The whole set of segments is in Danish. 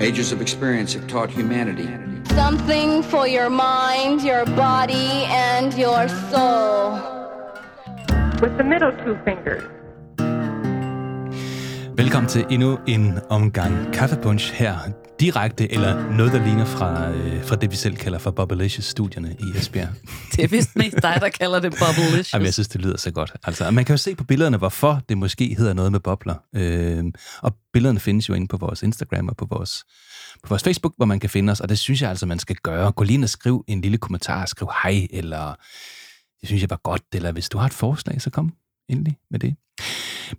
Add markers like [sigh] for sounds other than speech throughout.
Ages of experience have taught humanity Something for your mind, your body, and your soul. with the middle two fingers. Velkommen til endnu en omgang kaffepunch her, direkte eller noget, der ligner fra, øh, fra det, vi selv kalder for Bubblicious-studierne i Esbjerg. [laughs] Det er vist mest dig, der kalder det bubblicious. Jamen, jeg synes, det lyder så godt. Altså, man kan jo se på billederne, hvorfor det måske hedder noget med bobler. Øh, og billederne findes jo inde på vores Instagram og på vores, på vores Facebook, hvor man kan finde os, og det synes jeg altså, man skal gøre. Gå lige ind og skriv en lille kommentar, skriv hej, eller det synes jeg var godt, eller hvis du har et forslag, så kom endelig med det.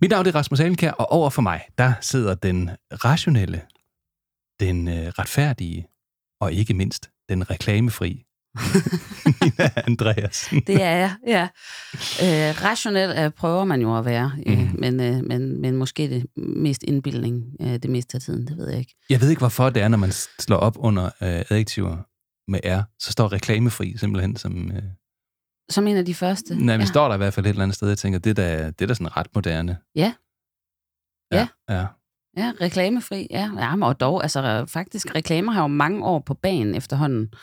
Mit navn er Rasmus Alenkær, og over for mig, der sidder den rationelle, den øh, retfærdige, og ikke mindst den reklamefri [laughs] Nina Andreasen. Det er jeg, ja. Øh, rationelt øh, prøver man jo at være, øh, Mhm. men, øh, men, men måske det mest indbildning øh, det meste af tiden, det ved jeg ikke. Jeg ved ikke, hvorfor det er, når man slår op under øh, adjektiver med R, så står reklamefri simpelthen som... Øh, Som en af de første. nej, men ja. står der i hvert fald et eller andet sted, jeg tænker, det er da, det er da sådan ret moderne. Ja. Ja. ja. Ja, reklamefri, ja. ja men og dog, altså faktisk, reklamer har jo mange år på banen efterhånden.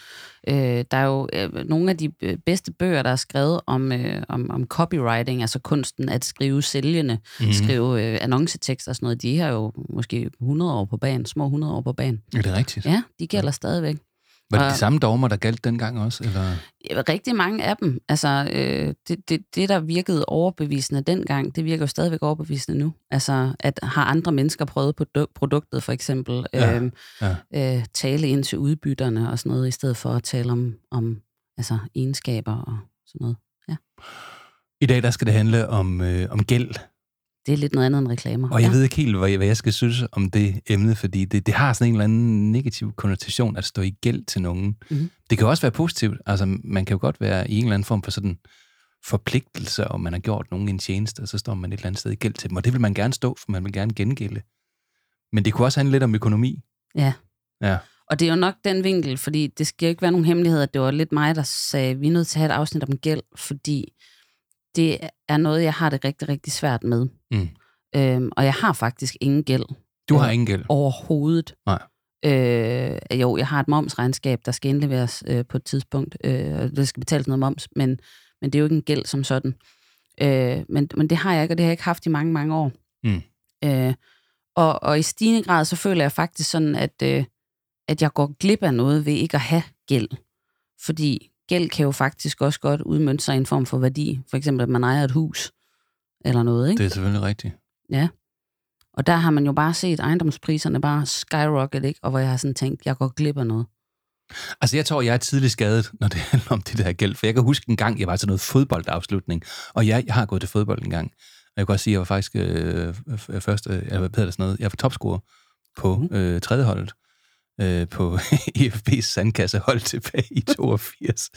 Øh, der er jo øh, nogle af de øh, bedste bøger, der er skrevet om, øh, om, om copywriting, altså kunsten at skrive sælgende, mm. skrive øh, annoncetekster og sådan noget. De har jo måske 100 år på banen, små 100 år på banen. Er det rigtigt? Ja, de gælder ja. stadigvæk. Var det Og- de samme dogmer, der galt dengang også? Eller? Ja, Rigtig mange af dem. Altså, øh, det, det, det, der virkede overbevisende dengang, det virker jo stadigvæk overbevisende nu. Altså, at har andre mennesker prøvet produ- produktet, for eksempel, Ja, øh, ja. øh, tale ind til udbytterne og sådan noget, i stedet for at tale om, om altså, egenskaber og sådan noget. I dag, der skal det handle om, øh, om gæld. Det er lidt noget andet end reklamer. Og jeg ja. ved ikke helt, hvad jeg, hvad jeg skal synes om det emne, fordi det, det har sådan en eller anden negativ konnotation at stå i gæld til nogen. Mhm. Det kan også være positivt. Altså, man kan jo godt være i en eller anden form for sådan forpligtelse, og man har gjort nogen en tjeneste, og så står man et eller andet sted i gæld til dem. Og det vil man gerne stå, for man vil gerne gengælde. Men det kunne også handle lidt om økonomi. Ja. Ja. Og det er jo nok den vinkel, fordi det skal jo ikke være nogen hemmelighed, at det var lidt mig, der sagde, at vi er nødt til at have et afsnit om gæld, fordi det er noget, jeg har det rigtig, rigtig svært med. Mm. Øhm, og jeg har faktisk ingen gæld Du har Ja. ingen gæld. overhovedet. Nej. Øh, jo, jeg har et momsregnskab, der skal indleveres øh, på et tidspunkt, øh, og det skal betales noget moms, men, men det er jo ikke en gæld som sådan. Øh, men, men det har jeg ikke, og det har jeg ikke haft i mange, mange år. Mm. Øh, og, og i stigende grad, så føler jeg faktisk sådan, at, øh, at jeg går glip af noget ved ikke at have gæld. Fordi gæld kan jo faktisk også godt udmønte sig i en form for værdi. For eksempel, at man ejer et hus eller noget, ikke? Det er selvfølgelig rigtigt. Ja. Og der har man jo bare set ejendomspriserne bare skyrocket, ikke? Og hvor jeg har sådan tænkt, jeg går glip af noget. Altså, jeg tror, jeg er tidligt skadet, når det [laughs] handler om det der gæld. For jeg kan huske en gang, jeg var til noget fodboldafslutning, og ja, jeg har gået til fodbold en gang. Og jeg kan også sige, at jeg var faktisk øh, første, eller hvad hedder det sådan noget, jeg var topscorer på øh, tredje holdet øh, på [laughs] EFB's sandkassehold tilbage i 82.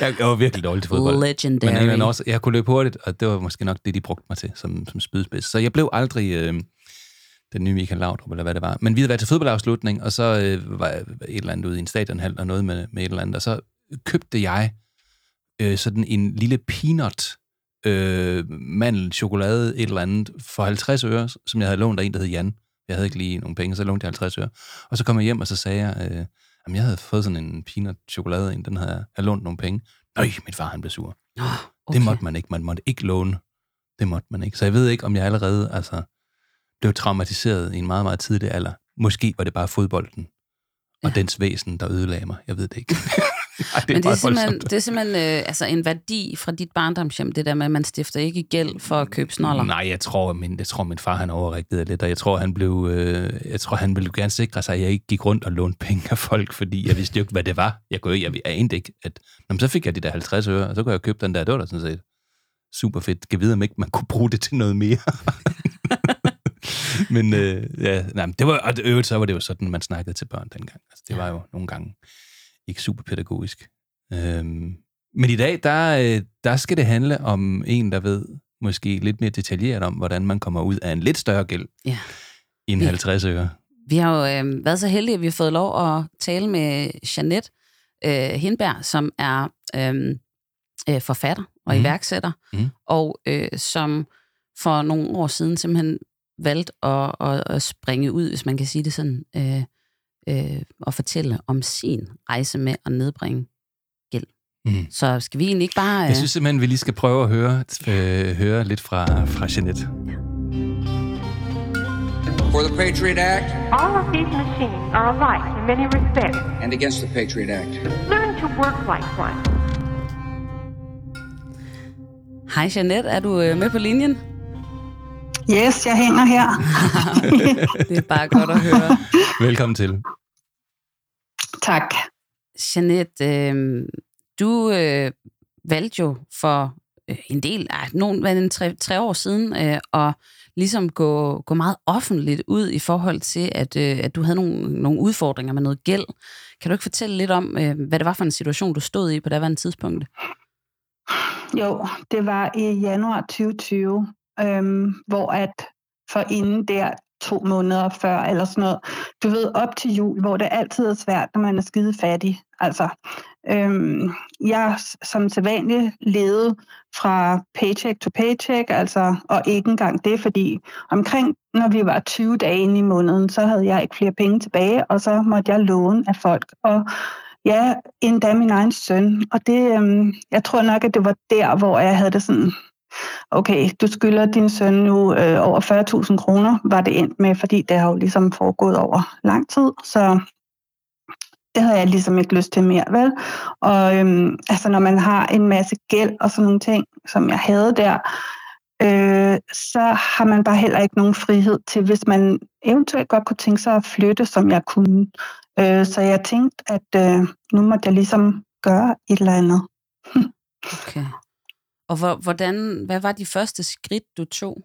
Jeg, jeg var virkelig dårlig til fodbold. Legendary. Men, men også, jeg kunne løbe hurtigt, og det var måske nok det, de brugte mig til som, som spydspids. Så jeg blev aldrig øh, den nye Michael Laudrup, eller hvad det var. Men vi havde været til fodboldafslutning, og så øh, var jeg et eller andet ude i en stadionhal og noget med, med et eller andet, og så købte jeg øh, sådan en lille peanut øh, mandel, chokolade, et eller andet, for 50 øre, som jeg havde lånt af en, der hed Jan. Jeg havde ikke lige nogen penge, så lånte jeg 50 øre. Og så kom jeg hjem, og så sagde jeg, øh, jamen jeg havde fået sådan en peanut chokolade, en, den havde jeg, jeg lånt nogle penge. Nøj, min far han blev sur. Nå, Okay. Det måtte man ikke. Man måtte ikke låne. Det måtte man ikke. Så jeg ved ikke, om jeg allerede altså, blev traumatiseret i en meget, meget tidlig alder. Måske var det bare fodbolden og Ja. dens væsen, der ødelagde mig. Jeg ved det ikke. [laughs] Ej, det Men det er simpelthen, det er simpelthen øh, altså en værdi fra dit barndomshjem, det der med, at man stifter ikke gæld for at købe snoller. Nej, jeg tror, min, jeg tror, min far han overreagerede lidt, og jeg tror, han blev, øh, jeg tror, han ville gerne sikre sig, at jeg ikke gik rundt og lånte penge af folk, fordi jeg vidste jo ikke, hvad det var. Jeg, kunne, jeg, jeg anede ikke, at Nå, men så fik jeg de der 50 øre, og så kunne jeg købe den der. Det var da sådan set super fedt. Kan vide, om ikke man kunne bruge det til noget mere. [laughs] men øh, ja, nej, det var, og det øvrigt, så var det jo sådan, man snakkede til børn dengang. Altså, det var jo nogle gange ikke super pædagogisk. Øhm, men i dag, der, øh, der skal det handle om en, der ved måske lidt mere detaljeret om, hvordan man kommer ud af en lidt større gæld Ja. end Vi- 50 øre. Vi har jo øh, været så heldige, at vi har fået lov at tale med Jeanette øh, Hindberg, som er øh, øh, forfatter og Mhm. iværksætter, Mhm. og øh, som for nogle år siden simpelthen valgte at, at, at springe ud, hvis man kan sige det sådan, øh, øh, at fortælle om sin rejse med at nedbringe gæld. Mm. Så skal vi egentlig ikke bare... Jeg synes simpelthen, vi lige skal prøve at høre, øh, høre lidt fra, fra Jeanette. For the Patriot Act All of these machines are alike in many respects. and against the Patriot Act. Learn to work like one. Hej Jeanette, er du øh, med på linjen? Yes, jeg hænger her. [laughs] Det er bare godt at høre. Velkommen til. Tak. Jeanette, øh, du øh, valgte jo for øh, en del, ah, nogen, hvad en tre, tre år siden, øh, at ligesom gå, gå meget offentligt ud i forhold til, at, øh, at du havde nogle, nogle udfordringer med noget gæld. Kan du ikke fortælle lidt om, øh, hvad det var for en situation, du stod i på det tidspunkt? Jo, det var i januar 2020, øhm, hvor at for inden der to måneder før, eller sådan noget, du ved, op til jul, hvor det altid er svært, når man er skide fattig. Altså, øhm, jeg som sædvanligt levede fra paycheck to paycheck, altså, og ikke engang det, fordi omkring, når vi var 20 dage inde i måneden, så havde jeg ikke flere penge tilbage, og så måtte jeg låne af folk, og Ja, endda min egen søn. Og det, øhm, jeg tror nok, at det var der, hvor jeg havde det sådan, okay, du skylder din søn nu øh, over 40.000 kroner, var det endt med, fordi det har jo ligesom foregået over lang tid. Så det havde jeg ligesom ikke lyst til mere, vel? Og øhm, altså, når man har en masse gæld og sådan nogle ting, som jeg havde der, øh, så har man bare heller ikke nogen frihed til, hvis man eventuelt godt kunne tænke sig at flytte, som jeg kunne. Øh, så jeg tænkte, at øh, nu måtte jeg ligesom gøre et eller andet. Okay. Og hvor, hvordan, hvad var de første skridt, du tog?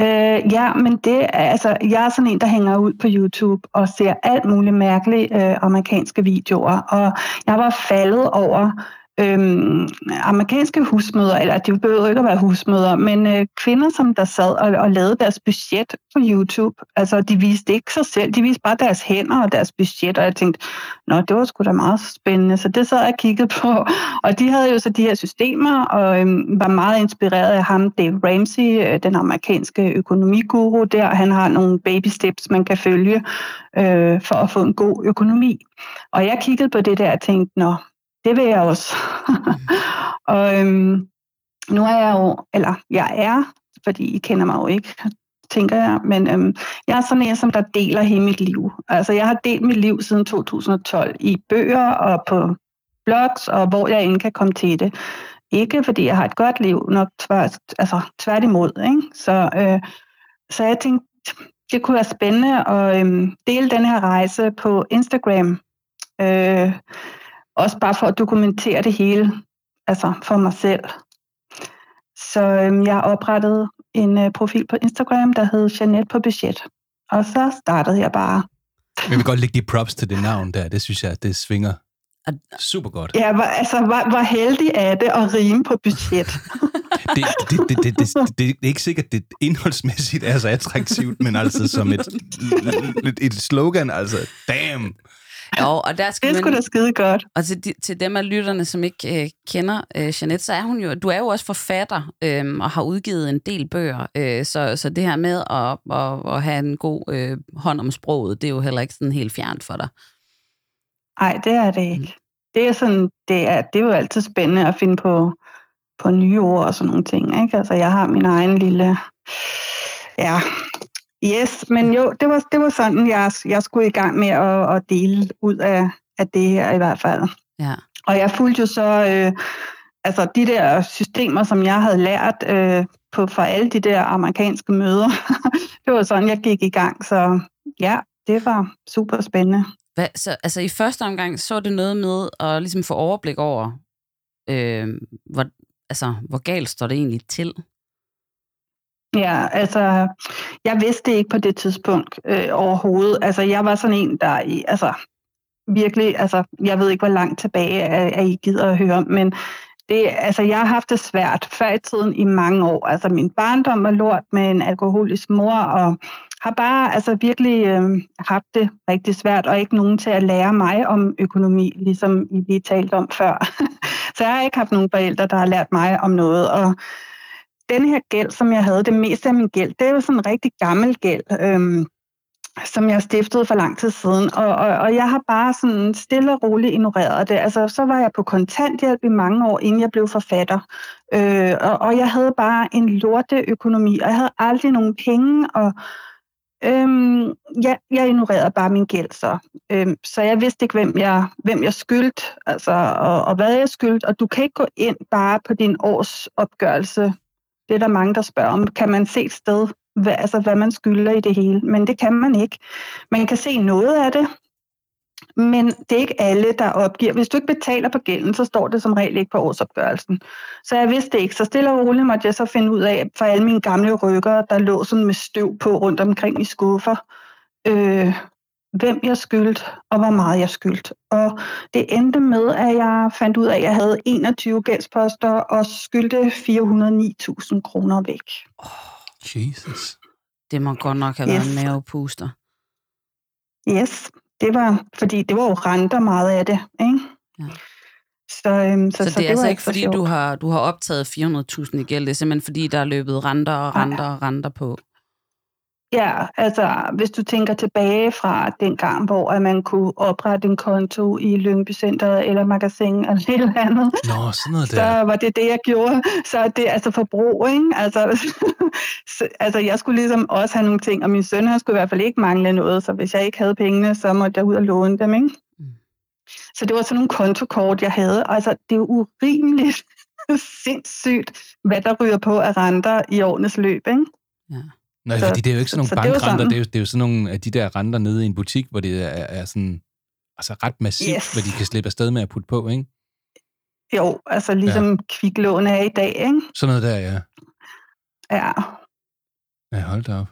Øh, ja, men det er, altså, jeg er sådan en, der hænger ud på YouTube og ser alt muligt mærkelige øh, amerikanske videoer, og jeg var faldet over øhm, amerikanske husmøder, eller de behøver ikke at være husmøder, men øh, kvinder, som der sad og, og lavede deres budget på YouTube, altså de viste ikke sig selv, de viste bare deres hænder og deres budget, og jeg tænkte, nå, det var sgu da meget spændende, så det sad jeg og kiggede på, [laughs] og de havde jo så de her systemer, og øhm, var meget inspireret af ham, Dave Ramsey, øh, den amerikanske økonomiguru der, han har nogle baby steps, man kan følge, øh, for at få en god økonomi. Og jeg kiggede på det der og tænkte, nå, det vil jeg også. [laughs] og øhm, nu er jeg jo, eller jeg er, fordi I kender mig jo ikke, tænker jeg, men øhm, jeg er sådan en, som der deler hele mit liv. Altså jeg har delt mit liv siden 2012 i bøger og på blogs, og hvor jeg end kan komme til det. Ikke fordi jeg har et godt liv, nok tvært, altså, tværtimod. Ikke? Så, øh, så jeg tænkte, det kunne være spændende at øhm, dele den her rejse på Instagram. Øh, også bare for at dokumentere det hele, altså for mig selv. Så øhm, jeg oprettede en øh, profil på Instagram, der hed Jeanette på budget. Og så startede jeg bare. Jeg vil godt lægge de props til det navn der. Det synes jeg, det svinger super godt. Ja, var, altså, var, var heldig af det at rime på budget. [laughs] det, det, det, det, det, det, det er ikke sikkert, det indholdsmæssigt er så attraktivt, men altså som et, et, et slogan, altså, damn! Jo, og der skal det sgu man, da skide godt. og til, de, til dem af lytterne, som ikke øh, kender øh, Jeanette, så er hun jo, du er jo også forfatter øh, og har udgivet en del bøger, øh, så, så det her med at, at, at have en god øh, hånd om sproget, det er jo heller ikke sådan helt fjernt for dig. Nej, det er det ikke. Det er, sådan, det, er, det er jo altid spændende at finde på, på nye ord og sådan nogle ting. Ikke? Altså, jeg har min egen lille... Ja, yes, men jo, det var, det var sådan, jeg, jeg skulle i gang med at, at dele ud af, af det her i hvert fald. Ja. Og jeg fulgte jo så øh, altså de der systemer, som jeg havde lært øh, på fra alle de der amerikanske møder. [laughs] det var sådan, jeg gik i gang. Så ja, det var super spændende. Hvad, så, altså i første omgang, så det noget med at ligesom få overblik over, øh, hvor, altså, hvor galt står det egentlig til? Ja, altså, jeg vidste det ikke på det tidspunkt øh, overhovedet. Altså, jeg var sådan en, der i, altså, virkelig, altså, jeg ved ikke, hvor langt tilbage at, at I gider at høre, men det, altså, jeg har haft det svært før i tiden i mange år. Altså, min barndom var lort med en alkoholisk mor, og har bare altså, virkelig øh, haft det rigtig svært, og ikke nogen til at lære mig om økonomi, ligesom I lige talte om før. [laughs] Så jeg har ikke haft nogen forældre, der har lært mig om noget, og den her gæld, som jeg havde, det meste af min gæld, det er jo sådan en rigtig gammel gæld. Øhm, som jeg stiftede for lang tid siden, og, og, og jeg har bare sådan stille og roligt ignoreret det. Altså, så var jeg på kontanthjælp i mange år, inden jeg blev forfatter, øh, og, og jeg havde bare en lorteøkonomi, og jeg havde aldrig nogen penge, og øhm, jeg, jeg ignorerede bare min gæld så. Øhm, så jeg vidste ikke, hvem jeg, hvem jeg skyldte, altså, og, og hvad jeg skyldte, og du kan ikke gå ind bare på din års opgørelse. Det er der mange, der spørger om. Kan man se et sted, hvad, altså, hvad man skylder i det hele. Men det kan man ikke. Man kan se noget af det, men det er ikke alle, der opgiver. Hvis du ikke betaler på gælden, så står det som regel ikke på årsopgørelsen. Så jeg vidste ikke. Så stille og roligt måtte jeg så finde ud af, for alle mine gamle rykker, der lå sådan med støv på rundt omkring i skuffer, øh, hvem jeg skyldte, og hvor meget jeg skyldte. Og det endte med, at jeg fandt ud af, at jeg havde 21 gældsposter og skyldte 409.000 kroner væk. Jesus. Det må godt nok have Yes. været en mavepuster. Yes, det var, fordi det var jo renter meget af det, ikke? Ja. Så, øhm, så, Så, så det er var altså ikke, fordi sjovt. du har, du har optaget 400.000 i gæld. Det er simpelthen, fordi der er løbet renter og Nej. renter og renter på. Ja, altså hvis du tænker tilbage fra den gang, hvor at man kunne oprette en konto i Lyngby Center eller magasin eller et eller andet, Nå, sådan noget så der. var det det, jeg gjorde. Så det er altså forbrug, ikke? Altså, [laughs] så, altså jeg skulle ligesom også have nogle ting, og min søn han skulle i hvert fald ikke mangle noget, så hvis jeg ikke havde pengene, så måtte jeg ud og låne dem, ikke? Mm. Så det var sådan nogle kontokort, jeg havde. Altså, det er jo urimeligt [laughs] sindssygt, hvad der ryger på af renter i årenes løb, ikke? Ja. Nej, så- fordi det er jo ikke sådan nogle så det er jo bankrenter, sådan. det er, jo, det er jo sådan nogle af de der renter nede i en butik, hvor det er, er sådan altså ret massivt, Yes. hvad de kan slippe afsted med at putte på, ikke? Jo, altså ligesom ja. kviklån er i dag, ikke? Sådan noget der, ja. Ja, Ja, hold da op.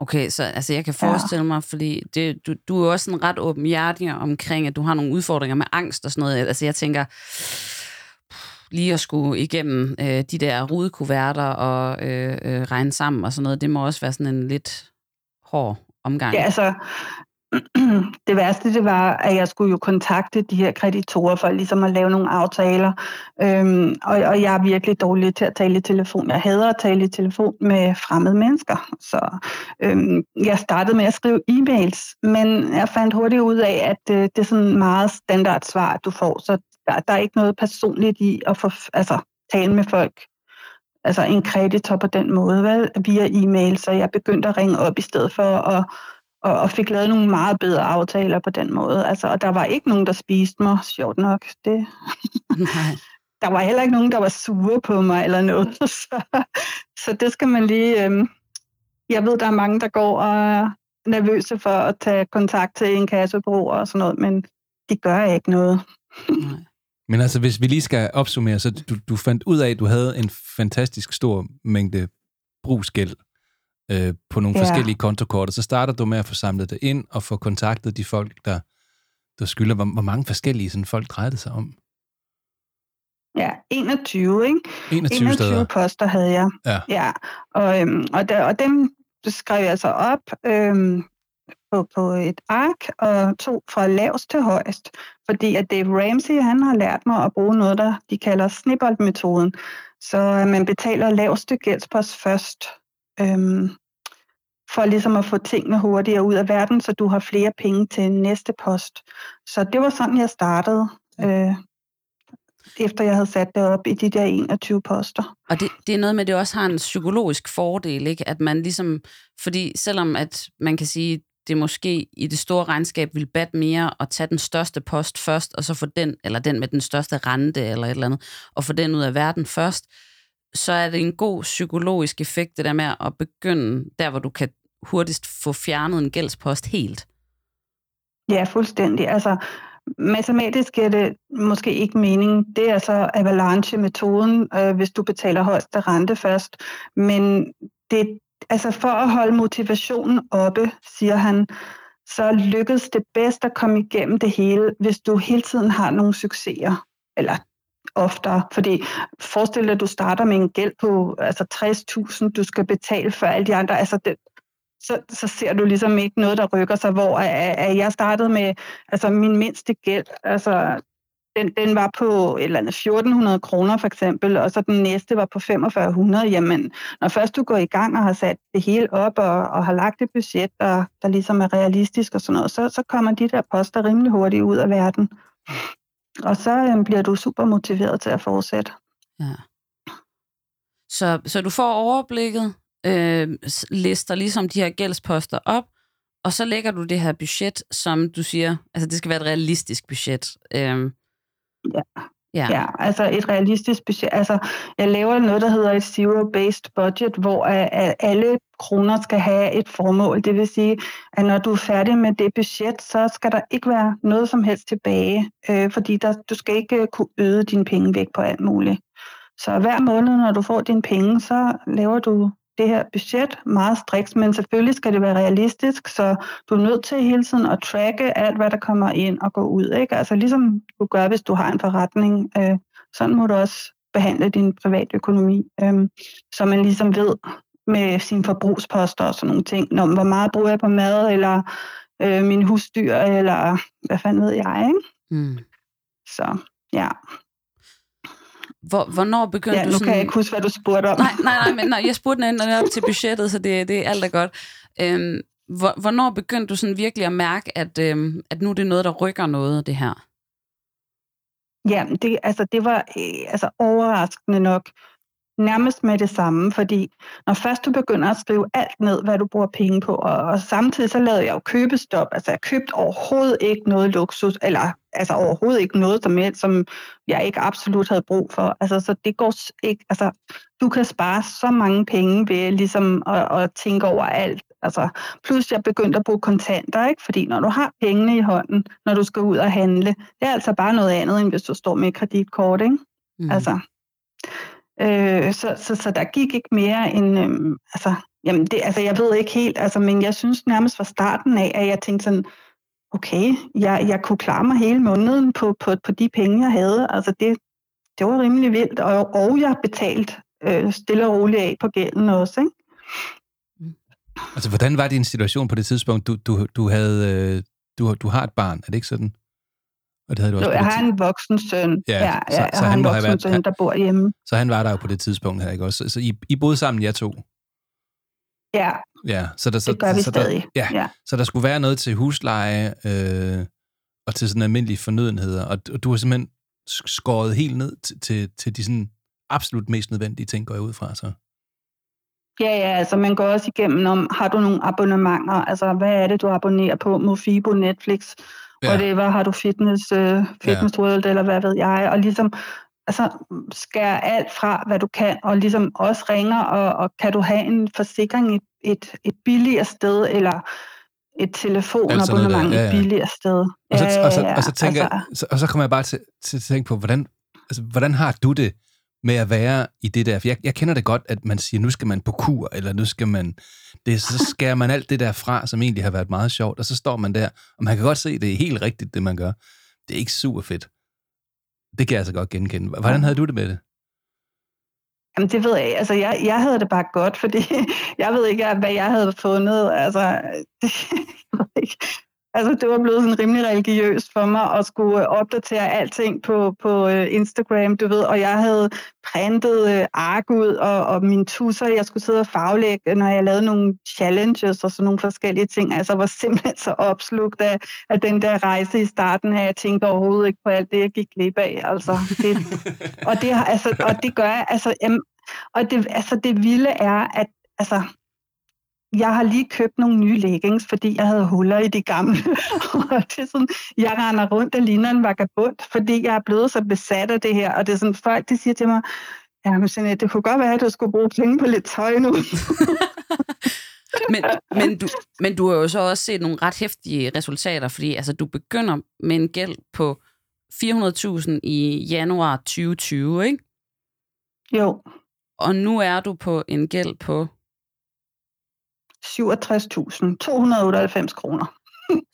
Okay, så altså, jeg kan forestille mig, fordi det, du, du er jo også sådan ret åbenhjertig omkring, at du har nogle udfordringer med angst og sådan noget. Altså jeg tænker, lige at skulle igennem øh, de der rudekuverter og øh, øh, regne sammen og sådan noget, det må også være sådan en lidt hård omgang. ja altså, [clears throat] det værste det var, at jeg skulle jo kontakte de her kreditorer for ligesom at lave nogle aftaler. Øhm, og, og jeg er virkelig dårlig til at tale i telefon. Jeg hader at tale i telefon med fremmede mennesker. Så øhm, jeg startede med at skrive e-mails, men jeg fandt hurtigt ud af, at øh, det er sådan meget standard svar, du får. Så der, der er ikke noget personligt i at få, altså, tale med folk. Altså en kreditor på den måde, vel, via e-mail. Så jeg begyndte at ringe op i stedet for at og, og fik lavet nogle meget bedre aftaler på den måde. Altså, og der var ikke nogen, der spiste mig, sjovt nok. Det, Nej. [laughs] der var heller ikke nogen, der var sure på mig eller noget. [laughs] Så, så det skal man lige... Øhm, jeg ved, der er mange, der går og er nervøse for at tage kontakt til en kassebureau og sådan noget, men de gør ikke noget. Nej. Men altså, hvis vi lige skal opsummere, så du, du fandt ud af, at du havde en fantastisk stor mængde brugsgæld øh, på nogle Ja. forskellige kontokort, og så starter du med at få samlet det ind og få kontaktet de folk, der, der skylder. Hvor, hvor mange forskellige sådan, folk drejede det sig om? Ja, 21, ikke? 21, 21 steder. poster havde jeg. Ja. ja. Og, øhm, og, der, og dem skrev jeg så op øhm, på, på et ark og tog fra lavest til højst. Fordi at Dave Ramsey, han har lært mig at bruge noget, der de kalder snibboldmetoden. Så øh, man betaler laveste gældspost først. Øhm, for ligesom at få tingene hurtigere ud af verden, så du har flere penge til næste post. Så det var sådan, jeg startede, øh, efter jeg havde sat det op i de der 21 poster. Og det, det er noget med, at det også har en psykologisk fordel, ikke? At man ligesom, fordi selvom at man kan sige, det måske i det store regnskab vil bat mere at tage den største post først, og så få den, eller den med den største rente, eller et eller andet, og få den ud af verden først, så er det en god psykologisk effekt, det der med at begynde der, hvor du kan hurtigst få fjernet en gældspost helt. Ja, fuldstændig. Altså, matematisk er det måske ikke mening. Det er så avalanche-metoden, øh, hvis du betaler højeste rente først. Men det, altså for at holde motivationen oppe, siger han, så lykkes det bedst at komme igennem det hele, hvis du hele tiden har nogle succeser. Eller oftere, fordi forestil dig, at du starter med en gæld på altså 60.000, du skal betale for alle de andre. Altså det, så, så ser du ligesom ikke noget, der rykker sig, hvor at, at jeg startede med altså min mindste gæld, altså den, den var på et eller andet 1400 kroner for eksempel, og så den næste var på 4500, jamen når først du går i gang og har sat det hele op og, og har lagt et budget, der, der ligesom er realistisk og sådan noget, så, så kommer de der poster rimelig hurtigt ud af verden. Og så øhm, bliver du super motiveret til at fortsætte. Ja. Så, så du får overblikket, øh, lister ligesom de her gældsposter op, og så lægger du det her budget, som du siger, altså det skal være et realistisk budget. Øh, Ja. Ja. Ja, altså et realistisk budget. Altså, jeg laver noget, der hedder et zero-based budget, hvor at, alle kroner skal have et formål. Det vil sige, at når du er færdig med det budget, så skal der ikke være noget som helst tilbage, øh, fordi der, du skal ikke øh, kunne øde dine penge væk på alt muligt. Så hver måned, når du får dine penge, så laver du det her budget meget striks, men selvfølgelig skal det være realistisk, så du er nødt til hele tiden at tracke alt, hvad der kommer ind og går ud. Ikke? Altså ligesom du gør, hvis du har en forretning. Øh, sådan må du også behandle din private økonomi, øh, så man ligesom ved med sine forbrugsposter og sådan nogle ting, når, hvor meget bruger jeg på mad, eller øh, min husdyr, eller hvad fanden ved jeg, ikke? Mm. Så ja, Hvor, hvornår begyndte ja du sådan... kan jeg ikke huske, hvad du spurgte om. Nej, nej, nej, men nej, jeg spurgte den op til [laughs] budgettet, så det, det er alt er godt. Øhm, hvor, hvornår begyndte du sådan virkelig at mærke, at, øhm, at nu er det noget, der rykker noget, det her? Ja, det, altså, det var øh, altså, overraskende nok nærmest med det samme, fordi når først du begynder at skrive alt ned, hvad du bruger penge på, og, og samtidig så lavede jeg jo købestop, altså jeg købte overhovedet ikke noget luksus, eller altså overhovedet ikke noget som, helst, som jeg ikke absolut havde brug for. Altså, så det går ikke, altså du kan spare så mange penge ved ligesom at, at tænke over alt. Altså, plus jeg begyndte at bruge kontanter, ikke? fordi når du har pengene i hånden, når du skal ud og handle, det er altså bare noget andet, end hvis du står med et kreditkort. Ikke? Mm. Altså, øh, så, så, så der gik ikke mere end, øh, altså, jamen det, altså jeg ved ikke helt, altså, men jeg synes nærmest fra starten af, at jeg tænkte sådan, okay, jeg, jeg kunne klare mig hele måneden på, på, på de penge, jeg havde. Altså det, det var rimelig vildt, og, og jeg betalt øh, stille og roligt af på gælden også. Ikke? Mm. Altså, hvordan var din situation på det tidspunkt? Du, du, du, havde, øh, du, du har et barn, er det ikke sådan? Og det havde du også Så på jeg har en voksen søn. Ja, ja, så- jeg så har han en voksen været- søn, der bor hjemme. Så han var der jo på det tidspunkt her, ikke også? Så, så I, I boede sammen, jer to? Ja, Ja, så der, så, det gør vi så der, stadig. Ja, ja. så der skulle være noget til husleje øh, og til sådan almindelige fornødenheder, og, og du har simpelthen sk- skåret helt ned til, til, til de sådan absolut mest nødvendige ting, går jeg ud fra. Så. Ja, ja, altså man går også igennem om, har du nogle abonnementer, altså hvad er det, du abonnerer på, Mofibo, Netflix, Ja. whatever, har du fitness, uh, fitness ja. world, eller hvad ved jeg, og ligesom altså, skær alt fra, hvad du kan, og ligesom også ringer, og, og kan du have en forsikring et, et, et billigere sted, eller et telefonabonnement ja, ja. et billigere sted. Og så, Ja, og så, ja, og så, tænker, altså, altså, så, og så kommer jeg bare til, til at tænke på, hvordan, altså, hvordan har du det med at være i det der? For jeg, jeg kender det godt, at man siger, nu skal man på kur, eller nu skal man... Det, så [laughs] skærer man alt det der fra, som egentlig har været meget sjovt, og så står man der, og man kan godt se, det er helt rigtigt, det man gør. Det er ikke super fedt. Det kan jeg altså godt genkende. Hvordan havde du det med det? Jamen, det ved jeg. Altså, jeg, jeg havde det bare godt, fordi [laughs] jeg ved ikke, hvad jeg havde fundet. Altså, det, [laughs] jeg ved ikke altså det var blevet sådan rimelig religiøst for mig at skulle øh, opdatere alting på, på øh, Instagram, du ved. Og jeg havde printet øh, ark ud, og, og mine tusser, jeg skulle sidde og faglægge, når jeg lavede nogle challenges og sådan nogle forskellige ting. Altså, jeg var simpelthen så opslugt af, af den der rejse i starten, at jeg tænkte overhovedet ikke på alt det, jeg gik glip af. Altså, det, og, det, altså, og det gør jeg, altså, jamen, og det, altså, det vilde er, at altså, jeg har lige købt nogle nye leggings, fordi jeg havde huller i de gamle. [laughs] og det er sådan, jeg render rundt og ligner en vagabund, fordi jeg er blevet så besat af det her. Og det er sådan, folk de siger til mig, ja, men Jeanette, det kunne godt være, at du skulle bruge penge på lidt tøj nu. [laughs] Men, men, du, men du har jo så også set nogle ret hæftige resultater, fordi altså, du begynder med en gæld på 400.000 i januar 2020, ikke? jo, Og nu er du på en gæld på 67.298 kroner.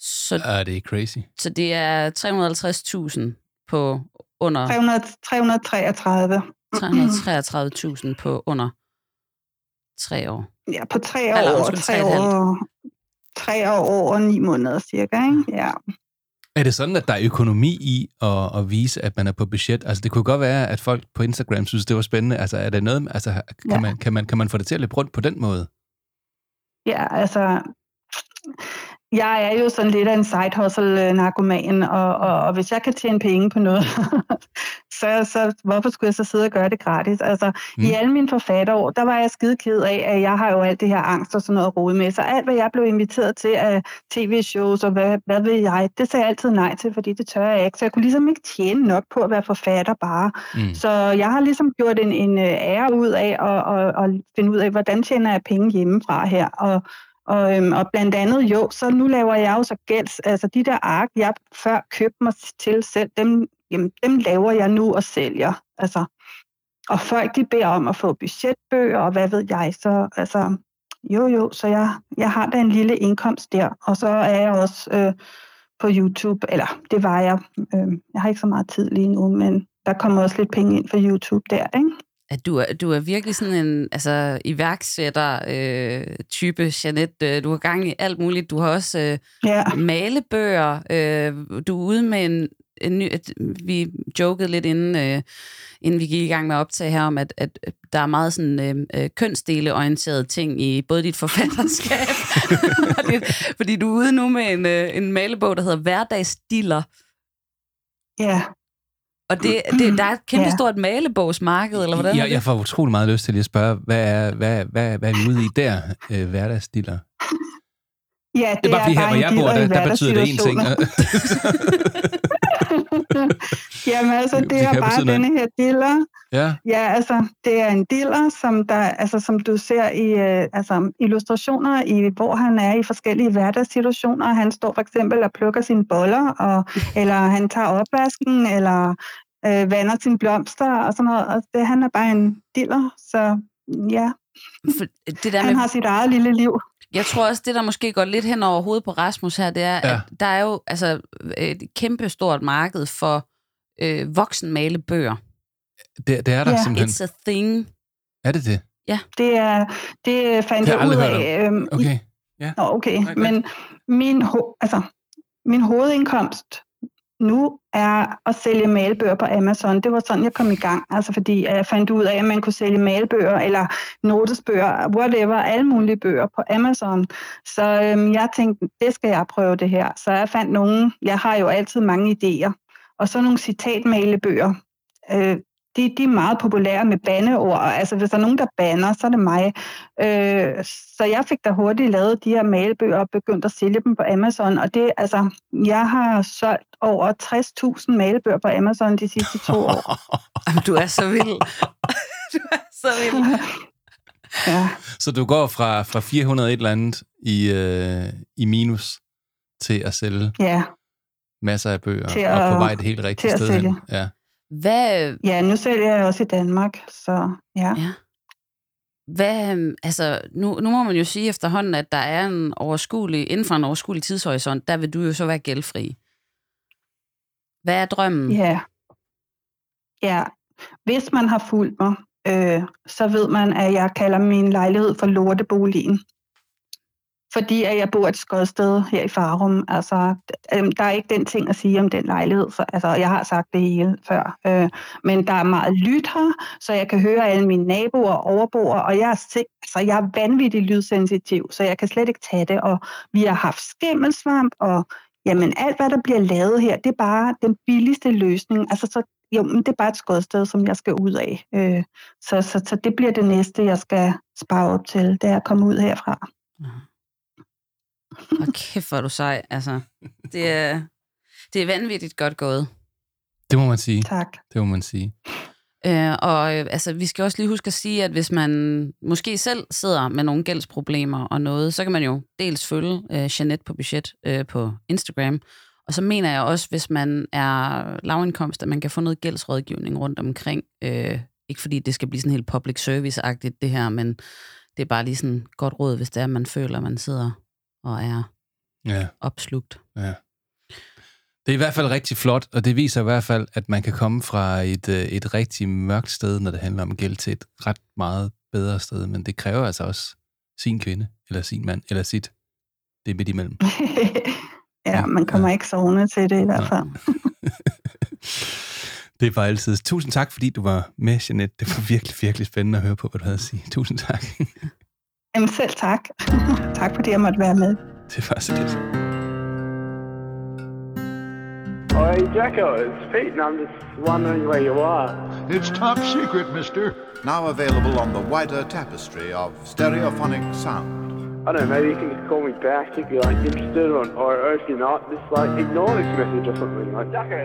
Så, Ja, det er crazy. så det er 350.000 på under 300, 333. 333.000 på under tre år. Ja, på tre Eller, år, undskyld, tre år, tre år og ni måneder cirka, ikke? Ja. Er det sådan, at der er økonomi i at, at vise, at man er på budget? Altså, det kunne godt være, at folk på Instagram synes, det var spændende. Altså, er det noget, altså, kan, Ja. man, kan, man, kan man få det til at løbe rundt på den måde? Ja, altså, jeg er jo sådan lidt af en side hustle narkoman, og, og, og hvis jeg kan tjene penge på noget, [laughs] så, så hvorfor skulle jeg så sidde og gøre det gratis? Altså, mm. i alle mine forfatterår, der var jeg skide ked af, at jeg har jo alt det her angst og sådan noget at rode med. Så alt, hvad jeg blev inviteret til af tv-shows og hvad, hvad ved jeg, det sagde jeg altid nej til, fordi det tør jeg ikke. Så jeg kunne ligesom ikke tjene nok på at være forfatter bare. Mm. Så jeg har ligesom gjort en, en øh, ære ud af at, at, at finde ud af, hvordan tjener jeg penge hjemmefra her. Og, og, øhm, og blandt andet jo, så nu laver jeg jo så gælds, altså de der ark, jeg før købte mig til selv, dem, jamen, dem laver jeg nu og sælger. Altså, og folk de beder om at få budgetbøger, og hvad ved jeg, så altså, jo jo, så jeg, jeg har da en lille indkomst der, og så er jeg også øh, på YouTube, eller det var jeg, øh, jeg har ikke så meget tid lige nu, men der kommer også lidt penge ind for YouTube der, ikke? At du, er, du er virkelig sådan en altså, iværksætter-type, Jeanette. Øh, Du har gang i alt muligt. Du har også øh, Ja, malebøger. Øh, du er ude med en, en ny... Et, vi jokede lidt inden, øh, inden vi gik i gang med at optage her om, at, at der er meget sådan øh, øh, kønsdeleorienterede ting i både dit [laughs] forfatterskab, dit, fordi du er ude nu med en, øh, en malebog, der hedder Hverdagsdiller. ja. Og det, det, der er et kæmpe Ja. stort malebogsmarked, eller hvordan? er Jeg, det? jeg får utrolig meget lyst til lige at spørge, hvad er, hvad, hvad, hvad er vi ude i der, øh, hverdagsstiller? Ja, Det er bare fordi her, hvor jeg bor, der, der betyder det en ting. [laughs] [laughs] Jamen altså, det, Det er bare denne her diller. ja, Ja, altså, det er en diller, som, der, altså, som du ser i øh, altså, illustrationer, i, hvor han er i forskellige hverdagssituationer. Han står for eksempel og plukker sine boller, og, [laughs] eller han tager opvasken, eller øh, vander sine blomster og sådan noget. Og det, han er bare en diller, så ja, For det der han med, har sit eget lille liv. Jeg tror også, det der måske går lidt hen over hovedet på Rasmus her, det er, Ja. at der er jo altså, et kæmpe stort marked for øh, voksenmalebøger. det, det er der Ja. simpelthen. It's a thing. Er det det? Det, er, det fandt Det jeg jeg ud af. Øhm, Okay. Nå, okay. Nej, godt. Men min, ho- altså, min hovedindkomst nu er at sælge malebøger på Amazon. Det var sådan, jeg kom i gang. Altså fordi jeg fandt ud af, at man kunne sælge malebøger eller notesbøger, whatever, alle mulige bøger på Amazon. Så øhm, jeg tænkte, det skal jeg prøve det her. Så jeg fandt nogle, jeg har jo altid mange idéer, og så nogle citatmalebøger. Øh, de, de er meget populære med bandeord. Altså, hvis der er nogen, der banner, så er det mig. Øh, så jeg fik da hurtigt lavet de her malebøger og begyndt at sælge dem på Amazon. Og det, altså, jeg har solgt over 60.000 malebøger på Amazon de sidste to år. [laughs] Jamen, du er så vild. [laughs] du er så vild. Ja, Så du går fra, fra 400 et eller andet i, øh, i minus til at sælge ja, masser af bøger, Til og på at- vej det helt rigtige at sted hen. Ja. Hvad, ja, nu sælger jeg også i Danmark, så ja. Ja. Hvad, øhm, altså, nu, nu må man jo sige efterhånden, at der er en overskuelig, inden for en overskuelig tidshorisont, der vil du jo så være gældfri. Hvad er drømmen? Ja. Ja, hvis man har fulgt mig, øh, så ved man, at jeg kalder min lejlighed for lorteboligen. Fordi at jeg bor et skodsted her i Farum. Altså, øh, der er ikke den ting at sige om den lejlighed. Så, altså, jeg har sagt det hele før. Øh, men der er meget lyt her, så jeg kan høre alle mine naboer og overboer. Og jeg er, altså, jeg er vanvittigt lydsensitiv, så jeg kan slet ikke tage det. Og vi har haft skimmelsvamp, og jamen, alt hvad der bliver lavet her, det er bare den billigste løsning. Altså, så jo, men det er bare et skodsted, som jeg skal ud af. Øh, så, så, så det bliver det næste, jeg skal spare op til, det er at komme ud herfra. Og kæft, hvor er du sej. Altså, det er, det er vanvittigt godt gået. Det må man sige. Tak. Det må man sige. Øh, og øh, altså, vi skal også lige huske at sige, at hvis man måske selv sidder med nogle gældsproblemer og noget, så kan man jo dels følge øh, Jeanette på budget øh, på Instagram. Og så mener jeg også, hvis man er lavindkomst, at man kan få noget gældsrådgivning rundt omkring. Øh, ikke fordi det skal blive sådan helt public service-agtigt det her, men det er bare lige sådan godt råd, hvis det er, at man føler, at man sidder og er Ja, opslugt. ja. Det er i hvert fald rigtig flot, og det viser i hvert fald, at man kan komme fra et, øh, et rigtig mørkt sted, når det handler om gæld, til et ret meget bedre sted. Men det kræver altså også sin kvinde, eller sin mand, eller sit. Det er midt imellem. [laughs] Ja, man kommer ikke sovende til det i hvert fald. [laughs] Det var altid. Tusind tak, fordi du var med, Jeanette. Det var virkelig, virkelig spændende at høre på, hvad du havde at sige. Tusind tak. [laughs] Jamen selv tak. [laughs] tak fordi jeg måtte være med. Det var så lidt. Hey, Jacko, it's Pete, and I'm just wondering where you are. It's top secret, mister. Now available on the wider tapestry of stereophonic sound. I don't know, maybe you can just call me back if you're like interested, or, or, or if you're not, just like ignore this message or something. Like, Jacko.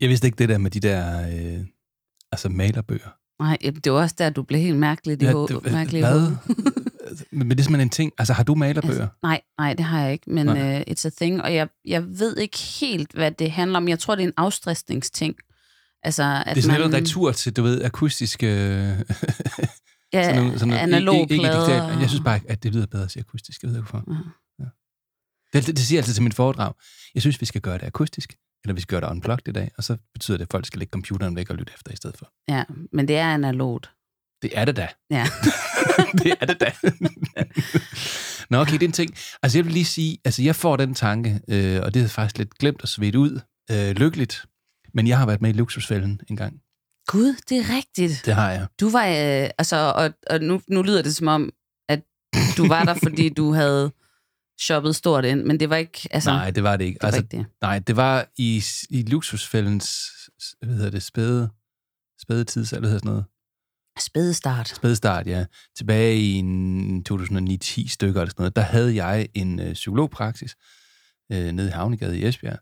Jeg vidste ikke det der med de der øh, altså malerbøger. Nej, det var også der, du blev helt mærkelig i Ja, ho- det- mærkelig i hvad? hovedet. [laughs] Men det er simpelthen en ting. Altså, har du malerbøger? Altså, nej, nej, det har jeg ikke, men Nej. uh, it's a thing, og jeg, jeg ved ikke helt, hvad det handler om. Jeg tror, det er en afstressningsting. Altså, at det er sådan man, lidt retur til, du ved, akustiske... Ja, [laughs] sådan nogle, sådan analog ikke, ikke men jeg synes bare, at det lyder bedre at sige akustisk. Jeg ved ikke hvorfor. Ja. Det, det, det siger jeg altid til mit foredrag. Jeg synes, vi skal gøre det akustisk, eller vi skal gøre det unplugged i dag, og så betyder det, at folk skal lægge computeren væk og lytte efter i stedet for. Ja, men det er analogt. Det er det da. Ja. [laughs] det er det da. Nå, okay, det er en ting. Altså, jeg vil lige sige, altså, jeg får den tanke, øh, og det er faktisk lidt glemt at svedt ud, øh, lykkeligt, men jeg har været med i Luksusfælden en gang. Gud, det er rigtigt. Det har jeg. Du var, øh, altså, og, og nu, nu lyder det som om, at du var der, fordi du havde shoppet stort ind, men det var ikke, altså, Nej, det var det ikke. det var altså, ikke det. Nej, det var i, i Luksusfældens, hvad hedder det, spæde, spæde tidsalder, hedder sådan noget. Spædestart. Spædestart, ja. Tilbage i en 2009-10 stykker eller sådan noget, der havde jeg en øh, psykologpraksis øh, nede i Havnegade i Esbjerg,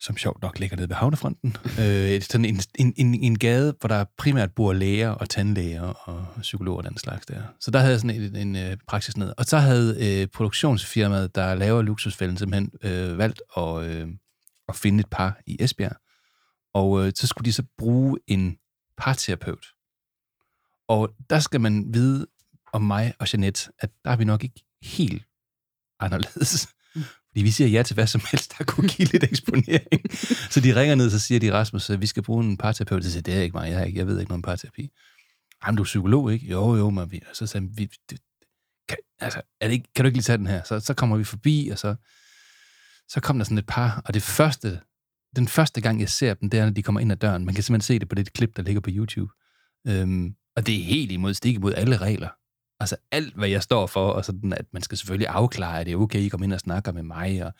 som sjovt nok ligger nede ved havnefronten. [laughs] øh, sådan en, en, en, en gade, hvor der primært bor læger og tandlæger og psykologer og den slags der. Så der havde jeg sådan en, en, en praksis ned. Og så havde øh, produktionsfirmaet, der laver luksusfælden, simpelthen øh, valgt at, øh, at finde et par i Esbjerg. Og øh, så skulle de så bruge en parterapeut. Og der skal man vide om mig og Jeanette, at der er vi nok ikke helt anderledes. Mm. Fordi vi siger ja til hvad som helst, der kunne give lidt eksponering. så de ringer ned, så siger de, Rasmus, at vi skal bruge en parterapeut. Så siger det er ikke mig, jeg, ikke, jeg ved ikke noget om parterapi. Jamen, du er psykolog, ikke? Jo, jo, men vi, og så sagde han, vi, det, kan, altså, er det ikke, kan du ikke lige tage den her? Så, så kommer vi forbi, og så, så kom der sådan et par, og det første, den første gang, jeg ser dem, det er, når de kommer ind ad døren. Man kan simpelthen se det på det klip, der ligger på YouTube. Øhm, og det er helt imod, stik imod alle regler. Altså alt, hvad jeg står for, og sådan, at man skal selvfølgelig afklare, at det er okay, I kommer ind og snakker med mig, og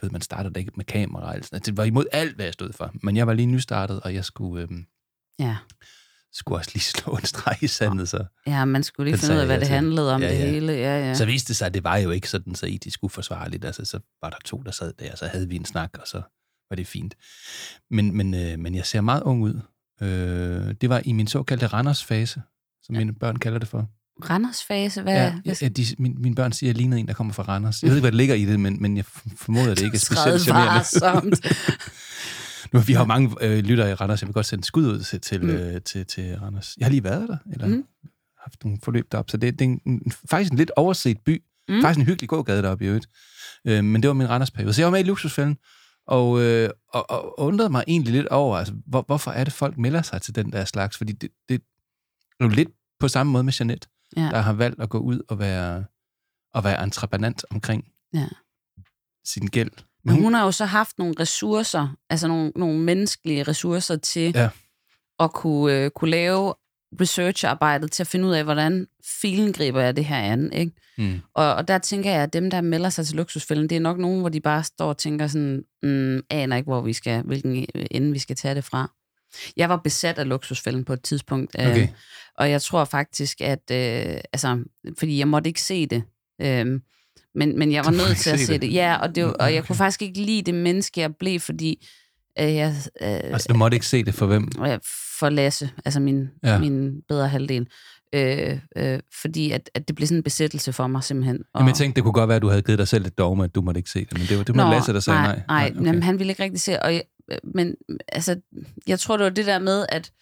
du ved, man starter da ikke med kamera. Og sådan. Det var imod alt, hvad jeg stod for. Men jeg var lige nystartet, og jeg skulle, øhm, Ja. skulle også lige [laughs] slå en streg i sandet, så, ja, man skulle lige finde ud af, hvad det handlede om Ja, det ja. hele. Ja, ja. så viste det sig, at det var jo ikke sådan så etisk uforsvarligt. Altså, så var der to, der sad der, og så havde vi en snak, og så var det fint. Men, men, øh, men jeg ser meget ung ud. Øh, det var i min såkaldte Randers-fase, som mine børn kalder det for. Randers fase, hvad? Ja, hvad ja, de, mine, mine børn siger, at jeg lignede en, der kommer fra Randers. Jeg ved ikke, hvad der ligger i det, men, men jeg formoder, at det ikke er specielt charmerende. [laughs] Nu, vi har jo mange øh, lyttere i Randers. Jeg vil godt sende skud ud til, til, Mm. øh, til, til Randers. Jeg har lige været der, eller Mm. haft nogle forløb derop. Så det, det er en, en, faktisk en lidt overset by. Mm. Faktisk en hyggelig gågade deroppe i øvrigt. Øh, men det var min Randers-periode. Så jeg var med i Luksusfælden, og, øh, og, og undrede mig egentlig lidt over, altså, hvor, hvorfor er det, folk melder sig til den der slags? Fordi det, det er jo lidt på samme måde med Jeanette, Ja. der har valgt at gå ud og være, og være entreprenant omkring Ja. sin gæld. Men hun har jo så haft nogle ressourcer, altså nogle, nogle menneskelige ressourcer til Ja. at kunne, øh, kunne lave researcharbejdet til at finde ud af, hvordan filen griber jeg det her an. Ikke? Mm. Og, og der tænker jeg, at dem, der melder sig til luksusfælden, det er nok nogen, hvor de bare står og tænker sådan, mm, aner ikke, hvor vi skal, hvilken ende vi skal tage det fra. Jeg var besat af luksusfælden på et tidspunkt, øh, Okay. og jeg tror faktisk, at, øh, altså, fordi jeg måtte ikke se det, øh, men, men jeg var nødt til at se det? det. Ja, og, det, var- og jeg Okay. kunne faktisk ikke lide det menneske, jeg blev, fordi øh, jeg, øh, Altså, du måtte ikke se det for hvem? øh, for Lasse, altså min, ja. Min bedre halvdel. Øh, øh, fordi at, at det blev sådan en besættelse for mig simpelthen. Jamen, jeg tænkte, det kunne godt være, at du havde givet dig selv et dogme, at du måtte ikke se det, men det var det, var Lasse, der sagde nej. nej. Nej, okay. jamen, han ville ikke rigtig se, og men altså, jeg tror, det var det der med, at,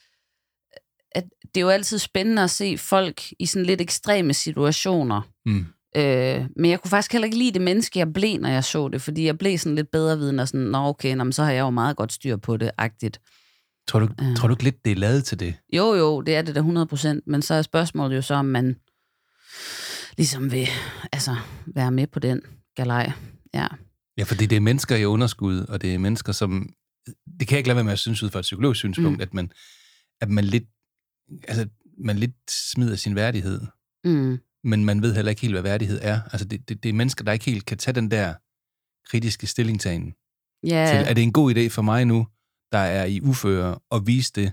at det er jo altid spændende at se folk i sådan lidt ekstreme situationer. Mm. Øh, men jeg kunne faktisk heller ikke lide det menneske, jeg blev, når jeg så det, fordi jeg blev sådan lidt bedre viden og sådan, nå okay, nå, men så har jeg jo meget godt styr på det, agtigt. Tror du, Ja. tror du ikke lidt, det er lavet til det? Jo, jo, det er det da 100%, men så er spørgsmålet jo så, om man ligesom vil altså, være med på den galej. Ja. Ja, fordi det er mennesker i underskud, og det er mennesker, som... Det kan jeg ikke lade være med at synes ud fra et psykologisk synspunkt, mm. at, man, at man lidt, altså, man lidt smider sin værdighed. Mm. Men man ved heller ikke helt, hvad værdighed er. Altså, det, det, det er mennesker, der ikke helt kan tage den der kritiske stillingtagen. Ja, Til, er det en god idé for mig nu, der er i uføre, at vise det?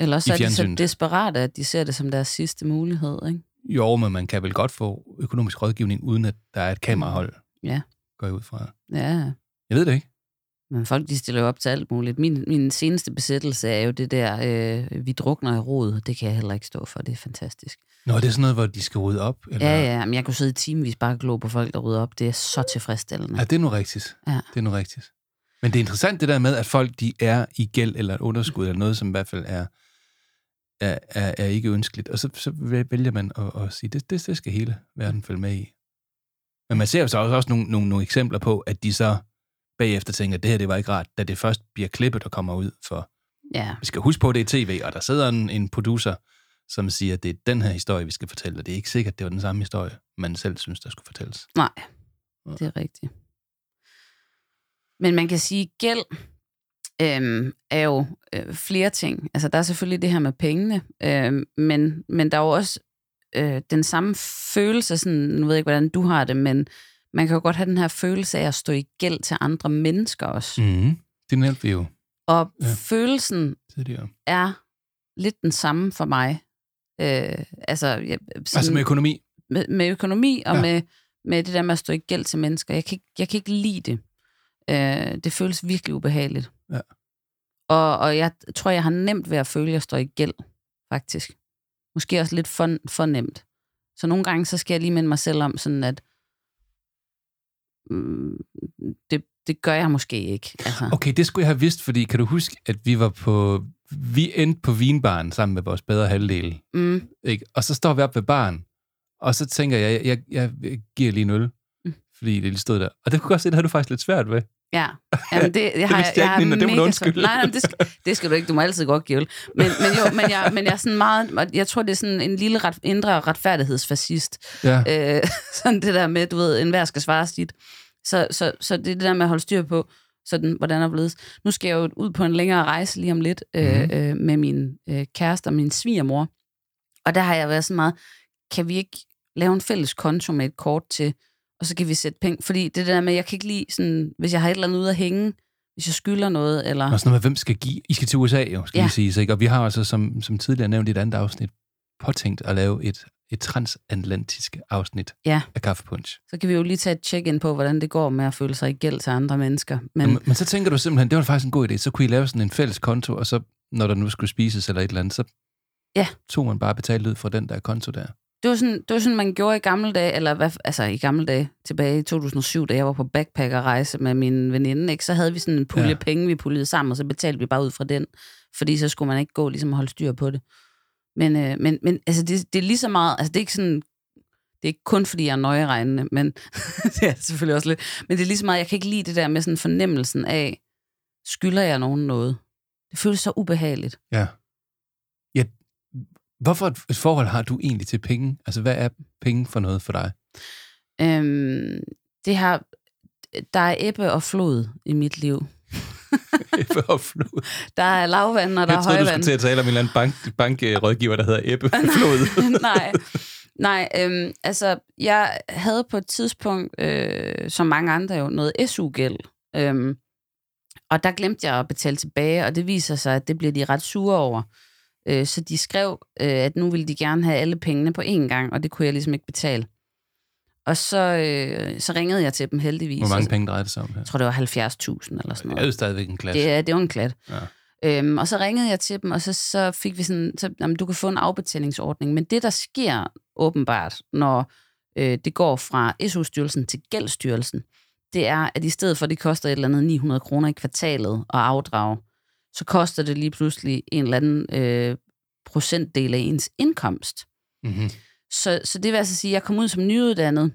eller så er de så desperate, at de ser det som deres sidste mulighed, ikke? Jo, men man kan vel godt få økonomisk rådgivning, uden at der er et kamerahold, Ja. går jeg ud fra. Ja, Jeg ved det ikke. Men folk de stiller jo op til alt muligt. Min, min seneste besættelse er jo det der, øh, vi drukner i rod. Det kan jeg heller ikke stå for. Det er fantastisk. Nå, det er sådan noget, hvor de skal rydde op? Eller? Ja, ja, men jeg kunne sidde i timevis bare og glo på folk, der rydder op. Det er så tilfredsstillende. Ja, det er nu rigtigt. Ja. Det er nu rigtigt. Men det er interessant det der med, at folk de er i gæld eller et underskud, eller noget, som i hvert fald er, er, er, er ikke ønskeligt. Og så, så vælger man at, at sige, det, det, det skal hele verden følge med i. Men man ser jo så også, også nogle, nogle, nogle eksempler på, at de så bagefter tænker, at det her det var ikke rart, da det først bliver klippet og kommer ud. For Ja, vi skal huske på, at det er tv, og der sidder en, en producer, som siger, at det er den her historie, vi skal fortælle, og det er ikke sikkert, at det var den samme historie, man selv synes, der skulle fortælles. nej, det er rigtigt. Men man kan sige, at gæld øhm, er jo øh, flere ting. Altså, der er selvfølgelig det her med pengene, øh, men, men der er jo også øh, den samme følelse, sådan, nu ved jeg ikke, hvordan du har det, men man kan jo godt have den her følelse af at stå i gæld til andre mennesker også. Mm. Det nævnte vi jo Og Ja. følelsen tidligere. er lidt den samme for mig. Øh, altså, jeg, sådan, Altså med økonomi. med, med økonomi og Ja. med, med det der med at stå i gæld til mennesker. Jeg kan ikke, jeg kan ikke lide det. Øh, det føles virkelig ubehageligt. Ja. Og, og jeg tror, jeg har nemt ved at føle, at jeg står i gæld, faktisk. Måske også lidt for, for nemt. Så nogle gange, så skal jeg lige minde mig selv om, sådan at det, det gør jeg måske ikke. Altså. Okay, det skulle jeg have vidst, fordi kan du huske, at vi var på... Vi endte på vinbaren sammen med vores bedre halvdel. Mm, Ikke? Og så står vi op ved baren, og så tænker jeg, jeg, jeg, jeg giver lige en øl, Mm. fordi det lige stod der. Og det kunne jeg godt se, det havde du faktisk lidt svært ved. Ja, Jamen, det, [laughs] jeg har, vidste jeg ikke, har Nina. Det må du Nej, nej, det skal, det skal du ikke. Du må altid godt give øl. Men, men jo, men jeg, men jeg er sådan meget, jeg tror, det er sådan en lille ret, indre retfærdighedsfascist. Ja. Øh, [laughs] sådan det der med, du ved, enhver skal svare sit. Så, så, så det er det der med at holde styr på, sådan, hvordan er blevet. Nu skal jeg jo ud på en længere rejse lige om lidt øh, Mhm. øh, med min øh, kæreste og min svigermor. Og der har jeg været sådan meget, kan vi ikke lave en fælles konto med et kort til, og så kan vi sætte penge. Fordi det der med, jeg kan ikke lide sådan, hvis jeg har et eller andet ude at hænge, hvis jeg skylder noget, eller... Og sådan noget med, hvem skal give? I skal til USA jo, skal ja. Vi sige. Ikke? Og vi har altså, som, som tidligere nævnt i et andet afsnit, påtænkt at lave et, et transatlantisk afsnit Ja. af Kaffepunch. Så kan vi jo lige tage et check-in på, hvordan det går med at føle sig i gæld til andre mennesker. Men, Men, men så tænker du simpelthen, det var faktisk en god idé, så kunne I lave sådan en fælles konto, og så, når der nu skulle spises eller et eller andet, så Ja. tog man bare betalt ud fra den der konto der. det var, sådan, det var sådan, man gjorde i gamle dage, eller hvad, altså i gamle dage, tilbage i 2007, da jeg var på backpackerrejse med min veninde, ikke, så havde vi sådan en pulje Ja. penge, vi puljede sammen, og så betalte vi bare ud fra den, fordi så skulle man ikke gå ligesom og holde styr på det. Men, øh, men, men altså, det, det er lige så meget, altså det er ikke sådan, det er ikke kun fordi, jeg er nøjeregnende, men [laughs] det er selvfølgelig også lidt, men det er lige så meget, jeg kan ikke lide det der med sådan fornemmelsen af, skylder jeg nogen noget? Det føles så ubehageligt. Ja. ja. Hvorfor et, forhold har du egentlig til penge? Altså, hvad er penge for noget for dig? Øhm, det har, der er ebbe og flod i mit liv. [laughs] Ebbe og flod. Der er lavvand, og der Jeg er troede, du højvand. skulle til at tale om en eller anden bank, bankrådgiver, der hedder Ebbe [laughs] Flod. [laughs] nej, nej øhm, altså, jeg havde på et tidspunkt, øh, som mange andre jo, noget SU-gæld. Øhm, og der glemte jeg at betale tilbage, og det viser sig, at det bliver de ret sure over. Øh, så de skrev, øh, at nu ville de gerne have alle pengene på én gang, og det kunne jeg ligesom ikke betale. Og så, øh, så ringede jeg til dem heldigvis. Hvor mange penge drejer det sig om her? Jeg tror, det var 70.000 eller sådan Det noget. er jo stadigvæk en klasse. Det er, det var en klat. Ja. Øhm, og så ringede jeg til dem, og så, så fik vi sådan, så, jamen, du kan få en afbetalingsordning. Men det, der sker åbenbart, når øh, det går fra SU-styrelsen til Gældsstyrelsen, det er, at i stedet for, at det koster et eller andet 900 kroner i kvartalet at afdrage, så koster det lige pludselig en eller anden øh, procentdel af ens indkomst. Mm-hmm. Så, så det vil altså sige, at jeg kom ud som nyuddannet,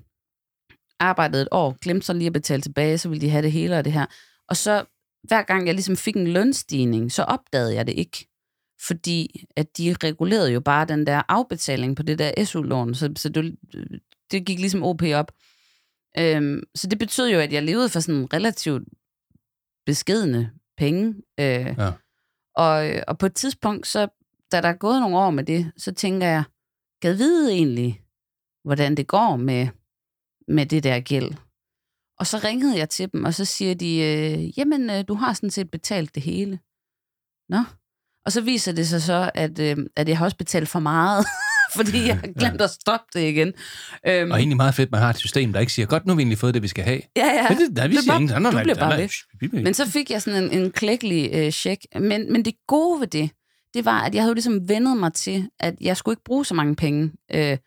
arbejdede et år, glemte så lige at betale tilbage, så ville de have det hele og det her. Og så hver gang jeg ligesom fik en lønstigning, så opdagede jeg det ikke. Fordi at de regulerede jo bare den der afbetaling på det der SU-lån, så, så det, det gik ligesom OP op. Øhm, så det betød jo, at jeg levede for sådan relativt beskedende penge. Øh, Ja. og, og på et tidspunkt, så, da der er gået nogle år med det, så tænker jeg, jeg vide egentlig, hvordan det går med, med det der gæld? Og så ringede jeg til dem, og så siger de, øh, jamen, øh, du har sådan set betalt det hele. Nå. Og så viser det sig så, at, øh, at jeg har også betalt for meget, [laughs] fordi jeg har glemt at stoppe det igen. Øhm, Og egentlig meget fedt, at man har et system, der ikke siger, godt, nu har vi egentlig fået det, vi skal have. Ja, ja. Men det, vi Det siger sådan, du nej, bare ved. Men så fik jeg sådan en, en klækkelig øh, check. Men, men det gode ved det, det var, at jeg havde jo ligesom vendet mig til, at jeg skulle ikke bruge så mange penge. Øh,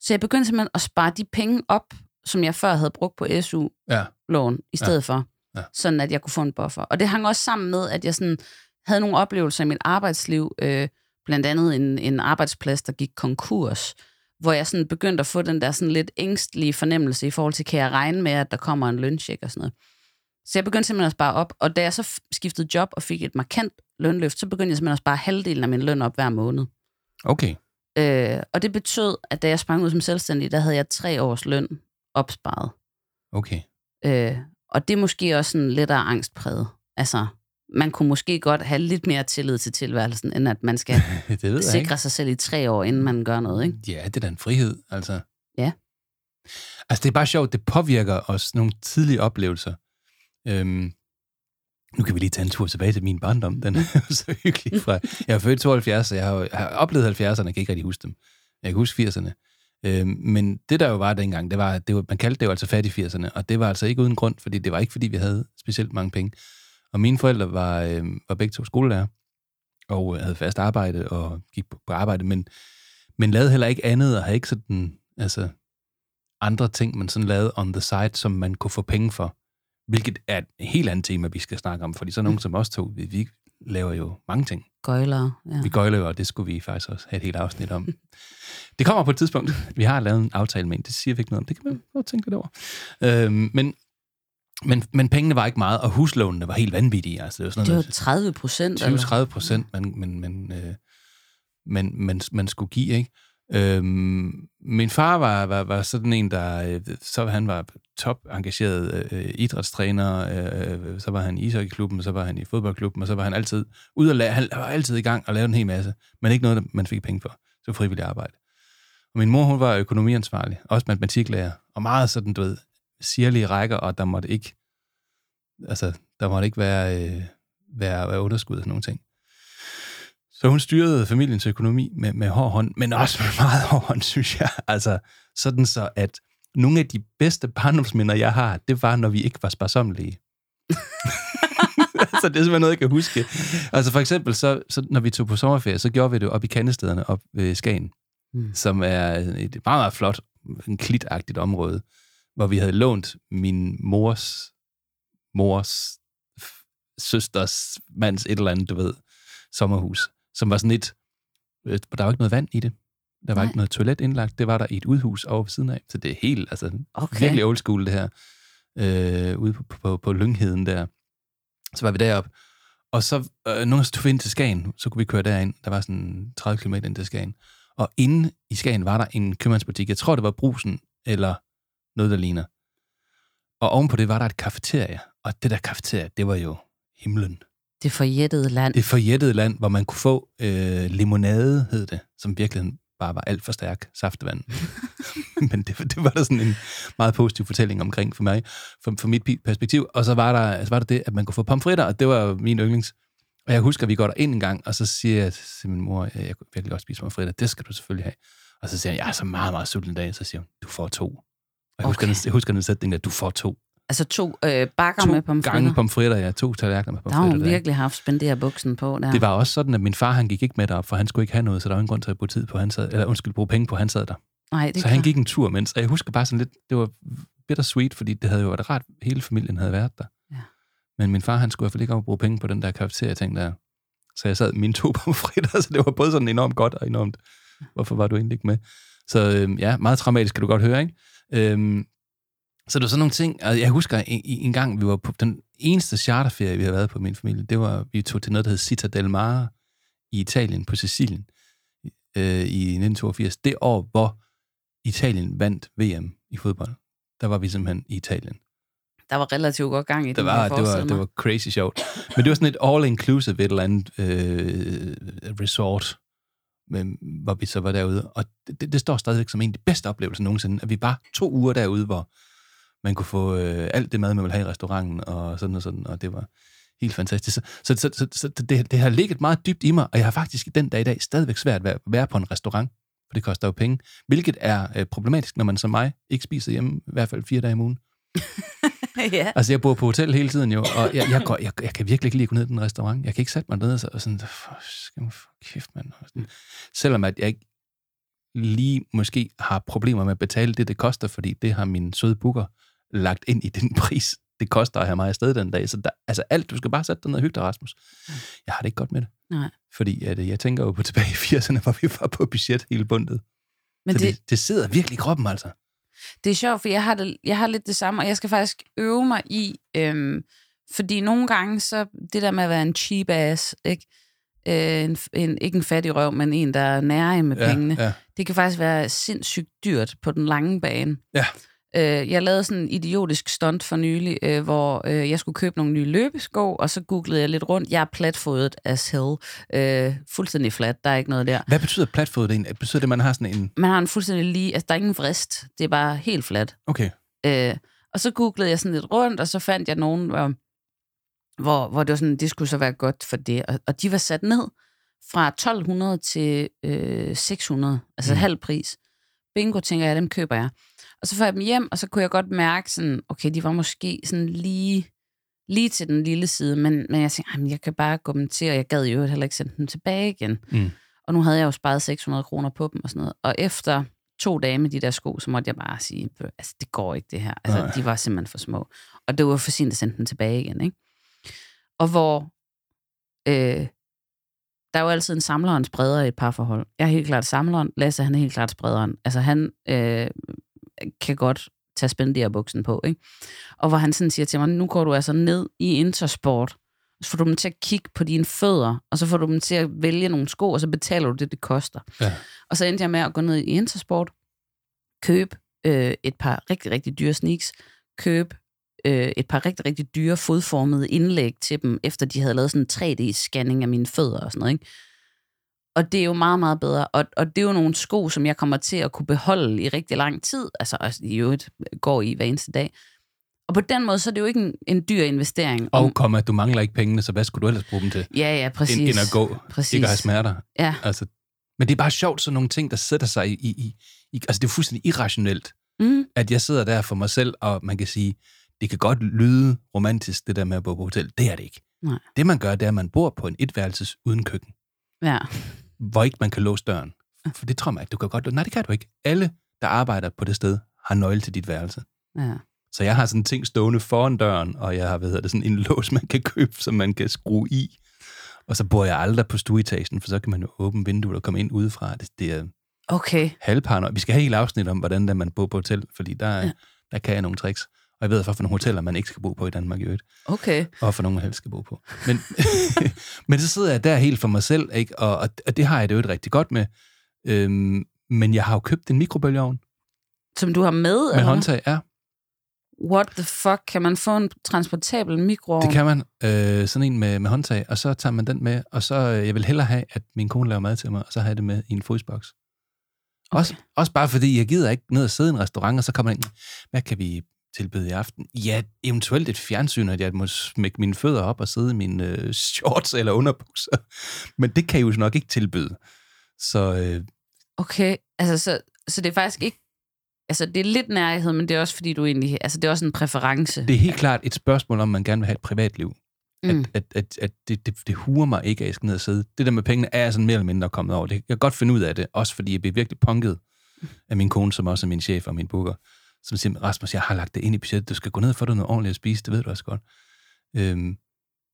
så jeg begyndte simpelthen at spare de penge op, som jeg før havde brugt på SU-lån, Ja. i stedet Ja. for. Ja. Sådan at jeg kunne få en buffer. Og det hang også sammen med, at jeg sådan havde nogle oplevelser i mit arbejdsliv, øh, blandt andet en, en arbejdsplads, der gik konkurs, hvor jeg sådan begyndte at få den der sådan lidt ængstlige fornemmelse i forhold til, kan jeg regne med, at der kommer en løncheck og sådan noget. Så jeg begyndte simpelthen at spare op, og da jeg så skiftede job og fik et markant lønløft, så begyndte jeg simpelthen at spare halvdelen af min løn op hver måned. Okay. Øh, og det betød, at da jeg sprang ud som selvstændig, der havde jeg tre års løn opsparet. Okay. Øh, og det er måske også sådan lidt af angstpræget. Altså, man kunne måske godt have lidt mere tillid til tilværelsen, end at man skal [laughs] det sikre ikke. sig selv i tre år, inden man gør noget, ikke? Ja, det er da en frihed, altså. Ja. Altså, det er bare sjovt, det påvirker os nogle tidlige oplevelser. Øhm, nu kan vi lige tage en tur tilbage til min barndom. Den er så hyggelig fra... Jeg er født 72, så jeg har, jeg har oplevet 70'erne, jeg kan ikke rigtig huske dem. Jeg kan huske 80'erne. Øh, men det, der jo var dengang, det var, det var, man kaldte det jo altså fattig 80'erne, og det var altså ikke uden grund, fordi det var ikke, fordi vi havde specielt mange penge. Og mine forældre var, øh, var begge to skolelærer, og øh, havde fast arbejde og gik på, på arbejde, men, men lavede heller ikke andet, og havde ikke sådan, altså, andre ting, man sådan lavede on the side, som man kunne få penge for. Hvilket er et helt andet tema, vi skal snakke om, fordi så nogen som os to, vi, vi laver jo mange ting. Gøjlere. Ja. Vi gøjler jo, og det skulle vi faktisk også have et helt afsnit om. [laughs] det kommer på et tidspunkt. Vi har lavet en aftale med en, det siger vi ikke noget om. Det kan man godt tænke lidt over. Øhm, men, men, men pengene var ikke meget, og huslånene var helt vanvittige. Altså, det var sådan Det var noget, 30 procent. 20-30 procent, man, man, man, øh, man, man, man skulle give, ikke? Øhm, min far var, var, var sådan en, der... Øh, så han var top engageret øh, idrætstræner, øh, så var han i ishockeyklubben, så var han i fodboldklubben, og så var han altid ude og lave, han var altid i gang og lavede en hel masse, men ikke noget, man fik penge for. Så frivillig frivilligt arbejde. Og min mor, hun var økonomiansvarlig, også matematiklærer, og meget sådan, du ved, sirlige rækker, og der måtte ikke, altså, der måtte ikke være, øh, være, være underskud og sådan nogle ting. Så hun styrede familiens økonomi med, med hård hånd, men også med meget hård hånd, [laughs] synes jeg. Altså, sådan så, at nogle af de bedste barndomsminder, jeg har, det var, når vi ikke var sparsomlige. altså, [laughs] det er simpelthen noget, jeg kan huske. Altså, for eksempel, så, så når vi tog på sommerferie, så gjorde vi det op i Kandestederne, op ved Skagen, Mm. som er et meget, meget flot, en klitagtigt område, hvor vi havde lånt min mors, mors søsters mands et eller andet, du ved, sommerhus, som var sådan et, øh, der var ikke noget vand i det. Der var Nej. ikke noget toilet indlagt. Det var der i et udhus over ved siden af. Så det er helt, altså Okay. virkelig old school det her. Øh, ude på, på, på Lyngheden der. Så var vi deroppe. Og så, øh, tog vi ind til Skagen, så kunne vi køre derind. Der var sådan 30 km ind til Skagen. Og inde i Skagen var der en købmandsbutik. Jeg tror, det var Brusen, eller noget, der ligner. Og ovenpå det var der et kafeterie. Og det der kafeterie, det var jo himlen. Det forjættede land. Det forjættede land, hvor man kunne få øh, limonade, hed det, som virkelig bare var alt for stærk saftevand. [laughs] Men det, det var der sådan en meget positiv fortælling omkring for mig, for, for mit perspektiv. Og så var, der, så var der det, at man kunne få pomfritter, og det var min yndlings. Og jeg husker, at vi går der ind en gang, og så siger jeg til min mor, at jeg kunne virkelig godt spise pomfritter. Det skal du selvfølgelig have. Og så siger jeg, jeg er så meget, meget sulten i dag. Så siger hun, du får to. Og jeg, husker, Okay. den, jeg husker den sætning, at du får to. Altså to øh, bakker To med pomfritter. gange pomfritter, ja. To tallerkener med Der har pomfritter. hun virkelig haft spenderet buksen på der. Det var også sådan, at min far han gik ikke med derop, for han skulle ikke have noget, så der var ingen grund til at bruge tid på, han sad, eller undskyld, bruge penge på, han sad der. Nej, det så han gik en tur, mens, og jeg husker bare sådan lidt, det var bittersweet, fordi det havde jo været rart, hele familien havde været der. Ja. Men min far, han skulle i hvert fald ikke bruge penge på den der kafeteria ting der. Så jeg sad med mine to [laughs] pomfritter, så det var både sådan enormt godt og enormt, hvorfor var du egentlig ikke med? Så øhm, ja, meget traumatisk, kan du godt høre, ikke? Øhm, så det var sådan nogle ting, og jeg husker en, en gang, vi var på den eneste charterferie, vi havde været på min familie, det var, vi tog til noget, der hed Città del Mare i Italien, på Sicilien, øh, i 1982. Det år, hvor Italien vandt VM i fodbold. der var vi simpelthen i Italien. Der var relativt godt gang i Det var, det var, forestiller det mig. var crazy sjovt. Men det var sådan et all-inclusive et eller andet øh, resort, med, hvor vi så var derude. Og det, det, det står stadigvæk som en af de bedste oplevelser nogensinde, at vi var to uger derude, hvor man kunne få øh, alt det mad, man ville have i restauranten, og sådan og sådan, og det var helt fantastisk. Så, så, så, så, så det, det har ligget meget dybt i mig, og jeg har faktisk i den dag i dag stadigvæk svært ved at være på en restaurant, for det koster jo penge, hvilket er øh, problematisk, når man som mig ikke spiser hjemme, i hvert fald fire dage om ugen. [laughs] ja. Altså, jeg bor på hotel hele tiden jo, og jeg, jeg, går, jeg, jeg kan virkelig ikke lide at gå ned i den restaurant. Jeg kan ikke sætte mig ned og så- og sådan, for, skal man for kæft, mand. Selvom at jeg ikke lige måske har problemer med at betale det, det koster, fordi det har min søde booker lagt ind i den [laughs] pris, det koster at have mig afsted den dag. Så der, altså alt, du skal bare sætte dig ned og hygge dig, Rasmus. Jeg har det ikke godt med det. Nej. Fordi at, øh, jeg tænker jo på [laughs] tilbage i 80'erne, hvor vi var på budget hele bundet. Men det, det, det sidder virkelig i kroppen, altså. det er sjovt, for jeg har, det, jeg har lidt det samme, og jeg skal faktisk øve mig i, øhm, fordi nogle gange, så det der med at være en cheap ass, ikke? Øh, en, en, ikke en fattig røv, men en, der er nære med Ja, pengene, ja. det kan faktisk være sindssygt dyrt på den lange bane. Ja. Øh, jeg lavede sådan en idiotisk stunt for nylig, øh, hvor øh, jeg skulle købe nogle nye løbesko, og så googlede jeg lidt rundt. Jeg er platfodet as hell. Øh, fuldstændig flat, der er ikke noget der. Hvad betyder platfodet egentlig? Betyder det, at man har sådan en... Man har en fuldstændig lige, altså der er ingen vrist, det er bare helt fladt. Okay. Øh, og så googlede jeg sådan lidt rundt, og så fandt jeg nogen, hvor, hvor, hvor det var sådan, det skulle så være godt for det. Og, og de var sat ned fra 1200 til øh, 600, altså Mm. mm. halv pris. Bingo, tænker jeg, dem køber jeg. Og så får jeg dem hjem, og så kunne jeg godt mærke sådan, okay, de var måske sådan lige, lige til den lille side, men, men jeg tænkte, "Ej, men jeg kan bare gå dem til, og jeg gad jo heller ikke sende dem tilbage igen. Mm. Og nu havde jeg jo sparet 600 kroner på dem og sådan noget. Og efter to dage med de der sko, så måtte jeg bare sige, "Bøh, altså det går ikke det her. Altså Nej. de var simpelthen for små. Og det var for sent at sende dem tilbage igen, ikke? Og hvor øh, der er jo altid en samler og en spreder i et parforhold. Jeg er helt klart samleren, Lasse han er helt klart sprederen. Altså han øh, kan godt tage spenderbuksen på, ikke? Og hvor han sådan siger til mig, nu går du altså ned i Intersport, så får du dem til at kigge på dine fødder, og så får du dem til at vælge nogle sko, og så betaler du det, det koster. Ja. Og så endte jeg med at gå ned i Intersport, købe øh, et par rigtig, rigtig dyre sneaks, købe øh, et par rigtig, rigtig dyre fodformede indlæg til dem, efter de havde lavet sådan en 3D-scanning af mine fødder og sådan noget, ikke? Og det er jo meget, meget bedre. Og, og det er jo nogle sko, som jeg kommer til at kunne beholde i rigtig lang tid. Altså også i øvrigt går i hver eneste dag. Og på den måde, så er det jo ikke en, en dyr investering. Og kom, at du mangler ikke pengene, så hvad skulle du ellers bruge dem til? Ja, ja, præcis. End, end at gå, Præcis. ikke at have smerter. Ja. Altså, men det er bare sjovt, sådan nogle ting, der sætter sig i... i, i, i altså, det er fuldstændig irrationelt, Mm. at jeg sidder der for mig selv, og man kan sige, det kan godt lyde romantisk, det der med at bo på hotel. Det er det ikke. Nej. Det, man gør, det er, at man bor på en etværelses uden køkken, Ja. Hvor ikke man kan låse døren. For det tror man ikke, du kan godt... Nej, det kan du ikke. Alle, der arbejder på det sted, har nøgle til dit værelse. ja. Så jeg har sådan en ting stående foran døren, og jeg har, hvad hedder det, sådan en [laughs] lås, man kan købe, som man kan skrue i. Og så bor jeg aldrig på stueetagen, for så kan man jo åbne vinduet og komme ind udefra. Det, det er Okay. halvparno. Vi skal have et helt afsnit om, hvordan der man bor på hotel, fordi der, ja. der kan jeg nogle tricks. Og jeg ved, hvad for nogle hoteller, man ikke skal bo på i Danmark i øvrigt, Okay. og for nogle, man helst skal bo på. Men, [laughs] men så sidder jeg der helt for mig selv, ikke? Og, og, og det har jeg det jo rigtig godt med. Øhm, men jeg har jo købt en mikrobølgeovn Som du har med? med eller håndtag. Ja, What the fuck? Kan man få en transportabel mikroovn? Det kan man. Øh, sådan en med, med håndtag, og så tager man den med, og så øh, jeg vil hellere have, at min kone laver mad til mig, og så har jeg det med i en fryseboks. Okay. Også, også bare fordi, jeg gider ikke ned og sidde i en restaurant, og så kommer man ind, hvad kan vi tilbyde i aften? Ja, eventuelt et fjernsyn, at jeg må smække mine fødder op og sidde i mine øh, [laughs] shorts eller underbukser. Men det kan jeg jo nok ikke tilbyde. Så øh, Okay, altså så, så det er faktisk ikke... Altså det er lidt nærhed, men det er også fordi du egentlig... Altså det er også en præference. det er helt klart et spørgsmål om, man gerne vil have et privatliv. Mm. At, at, at, at det, det, det huer mig ikke, at jeg skal ned og sidde. Det der med pengene er jeg sådan mere eller mindre kommet over. Det, jeg kan godt finde ud af det, også fordi jeg bliver virkelig punket af min kone, som også er min chef og min booker, som siger, Rasmus, jeg har lagt det ind i budgettet, du skal gå ned og få dig noget ordentligt at spise, det ved du også godt. Øhm,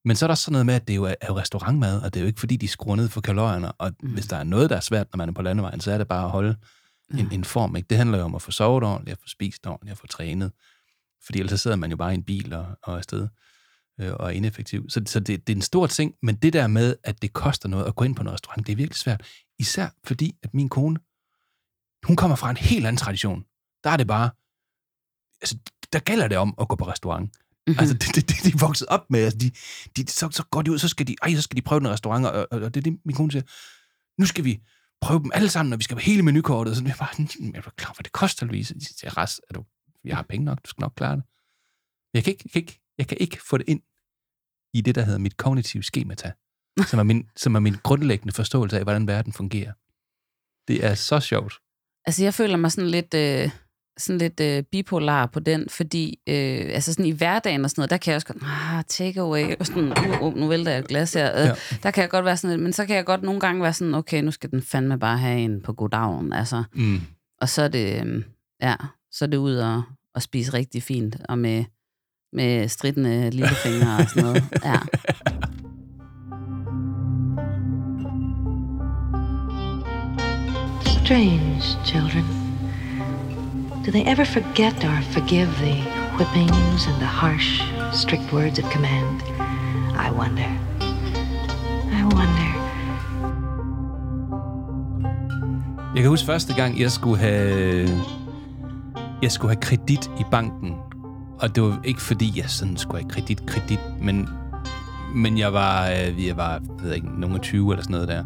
men så er der også sådan noget med, at det jo er, er jo restaurantmad, og det er jo ikke fordi, de skruer ned for kalorierne, og mm. hvis der er noget, der er svært, når man er på landevejen, så er det bare at holde en, en form. Ikke? Det handler jo om at få sovet ordentligt, at få spist ordentligt, at få trænet. Fordi ellers så sidder man jo bare i en bil og, og er afsted øh, og er ineffektiv. Så, så det, det er en stor ting, men det der med, at det koster noget at gå ind på en restaurant, det er virkelig svært. Især fordi, at min kone, hun kommer fra en helt anden tradition. Der er det bare altså, der gælder det om at gå på restaurant. Mhm. Mm-hmm. Altså, det, det, det, de er vokset op med. Altså, de, de, så, så går de ud, så skal de, ej, så skal de prøve nogle restauranter, og, og, og det er det, min kone siger. Nu skal vi prøve dem alle sammen, og vi skal have hele menukortet. Og så er jeg bare, "Mm, er klar, hvad det koster, Louise? Jeg siger, Ras, er du, jeg har penge nok, du skal nok klare det. Jeg kan ikke, jeg kan ikke, jeg kan ikke få det ind i det, der hedder mit kognitive skemata, [laughs] som er min, som er min grundlæggende forståelse af, hvordan verden fungerer. Det er så sjovt. Altså, jeg føler mig sådan lidt, øh, sådan lidt øh, bipolar på den, fordi øh, altså sådan i hverdagen og sådan noget, der kan jeg også godt, ah, take away, og sådan, uh, uh, nu vælter jeg et glas her. Øh, Ja. Der kan jeg godt være sådan lidt, men så kan jeg godt nogle gange være sådan, okay, nu skal den fandme bare have en på goddagen, altså. Mm. Og så er det, øh, ja, så er det ud og, og spise rigtig fint, og med, med stridende lillefingre og sådan noget. Ja. Strange children. Do they ever forget or forgive the whippings and the harsh, strict words of command? I wonder. I wonder. Jeg kan huske første gang, jeg skulle have, jeg skulle have kredit i banken. Og det var ikke fordi, jeg sådan skulle have kredit, kredit, men, men jeg var, øh, jeg var jeg ved ikke, nogen 20 eller sådan noget der.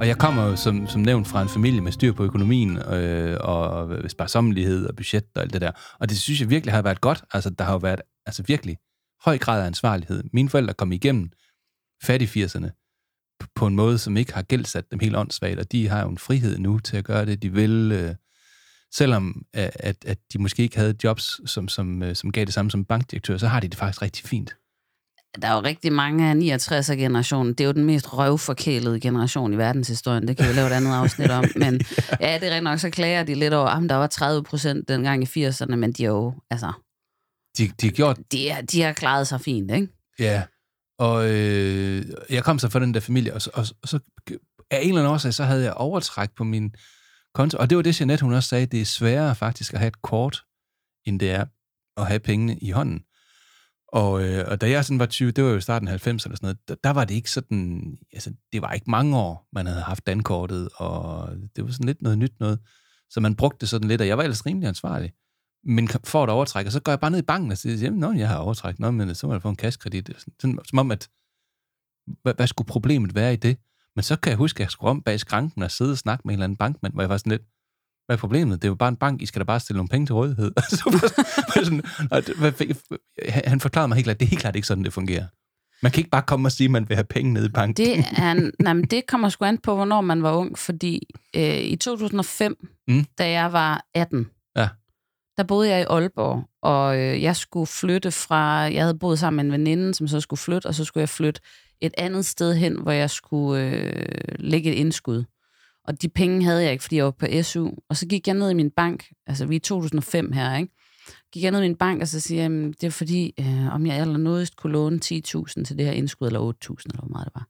Og jeg kommer jo som, som nævnt fra en familie med styr på økonomien, øh, og sparsommelighed og budget og alt det der. Og det synes jeg virkelig har været godt. Altså, der har jo været altså virkelig høj grad af ansvarlighed. Mine forældre kom igennem fattig 80'erne på en måde, som ikke har gældsat dem helt åndssvagt, og de har jo en frihed nu til at gøre det, de vil, øh, selvom at, at, at de måske ikke havde jobs, som, som, øh, som gav det samme som bankdirektør, så har de det faktisk rigtig fint. Der er jo rigtig mange af 69'er-generationen. Det er jo den mest røvforkælede generation i verdenshistorien. Det kan vi lave et andet afsnit om. [laughs] Men ja, det er rigtig nok, så klager de lidt over, at der var 30 procent dengang i 80'erne, men de er jo, altså, De, de har gjort de, er, de har klaret sig fint, ikke? Ja, og øh, jeg kom så fra den der familie, og så, og, og så af en eller anden årsag, så havde jeg overtræk på min konto. Og det var det, Jeanette, hun også sagde, det er sværere faktisk at have et kort, end det er at have pengene i hånden. Og, øh, og da jeg sådan var 20, det var jo i starten af 90'erne eller sådan noget, der, der var det ikke sådan, altså det var ikke mange år, man havde haft dankortet, og det var sådan lidt noget nyt noget. Så man brugte det sådan lidt, og jeg var ellers rimelig ansvarlig. Men for at overtræk, og så går jeg bare ned i banken og siger, jamen, nå, jeg har overtræk, nå, men øh, så må jeg få en kassekredit. Sådan, som om, at, hvad, hvad skulle problemet være i det? Men så kan jeg huske, at jeg skulle om bag skranken og sidde og snakke med en eller anden bankmand, hvor jeg var sådan lidt, hvad er problemet? Det er jo bare en bank, I skal da bare stille nogle penge til rådighed. [laughs] Så sådan, han- forklarede mig helt klart, det er helt klart ikke sådan, det fungerer. Man kan ikke bare komme og sige, at man vil have penge nede i banken. Det, [laughs] er, nej, men det kommer sgu an på, hvornår man var ung, fordi øh, i 2005, Mm. mm. da jeg var 18, Ja. der boede jeg i Aalborg, og øh, jeg skulle flytte fra, jeg havde boet sammen med en veninde, som så skulle flytte, og så skulle jeg flytte et andet sted hen, hvor jeg skulle øh, lægge et indskud. Og de penge havde jeg ikke, fordi jeg var på SU. Og så gik jeg ned i min bank, altså vi er i 2005 her, ikke? Gik jeg ned i min bank, og så siger jeg, "Jamen, det er fordi, øh, om jeg allernådigst kunne låne 10.000 til det her indskud, eller 8.000, eller hvor meget det var.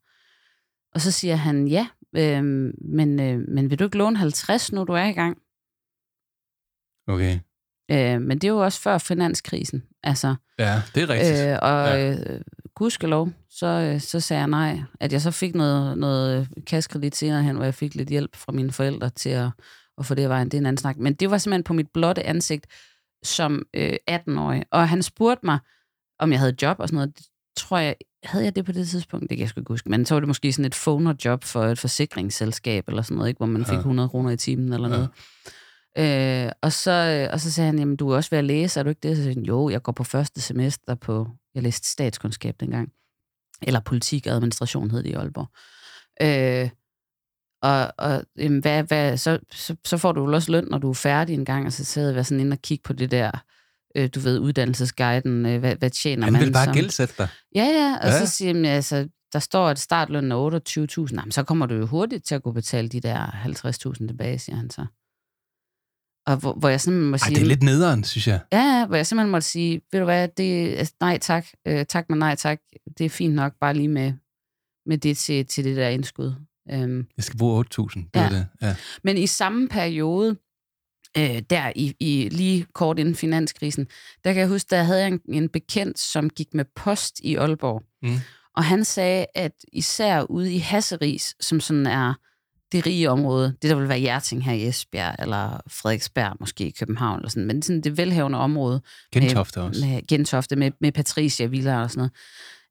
Og så siger han, ja, øh, men, øh, men vil du ikke låne 50, når du er i gang? Okay. Øh, men det er jo også før finanskrisen. Altså, Ja, det er rigtigt. øh, og ja. øh, gudskelov, så, øh, så sagde jeg nej. At jeg så fik noget, noget kassekredit senere hen, hvor jeg fik lidt hjælp fra mine forældre til at, at få det af vejen. Det er en anden snak. Men det var simpelthen på mit blotte ansigt som øh, 18-årig. Og han spurgte mig, om jeg havde job og sådan noget. Det tror jeg, havde jeg det på det tidspunkt? Det kan jeg sgu ikke huske. Men så var det måske sådan et phoner-job for et forsikringsselskab eller sådan noget, ikke? hvor man fik Ja. 100 kroner i timen eller Ja. noget. Øh, og, så, og så sagde han, jamen du er også ved at læse, er du ikke det? Så sagde han, jo, jeg går på første semester på, jeg læste statskundskab dengang, eller politik og administration hed det i Aalborg. Øh, og og jamen, hvad, hvad, så, så, så får du jo også løn, når du er færdig en gang, og så sidder jeg sådan inde og kigge på det der, øh, du ved, uddannelsesguiden, øh, hvad, hvad tjener Han man vil bare som... gældsætte dig. Ja, ja, og Ja. så siger jeg, altså, der står, at startlønnen er 28.000. Jamen, så kommer du jo hurtigt til at kunne betale de der 50.000 tilbage, siger han så. Og hvor, hvor jeg simpelthen må Ej, sige... det er lidt nederen, synes jeg. Ja, ja, hvor jeg simpelthen måtte sige, ved du hvad, det, altså, nej tak, øh, tak men nej tak, det er fint nok bare lige med, med det til, til det der indskud. Øhm, Jeg skal bruge 8.000. Det Ja. det. Ja. men i samme periode, øh, der i, i lige kort inden finanskrisen, der kan jeg huske, der havde jeg en, en bekendt, som gik med post i Aalborg. Mm. Og han sagde, at især ude i Hasseris, som sådan er det rige område, det der vil være Hjerting her i Esbjerg, eller Frederiksberg måske i København, eller sådan, men sådan det velhavende område. Gentofte med, også. Med Gentofte, med, med Patricia Villa og sådan noget.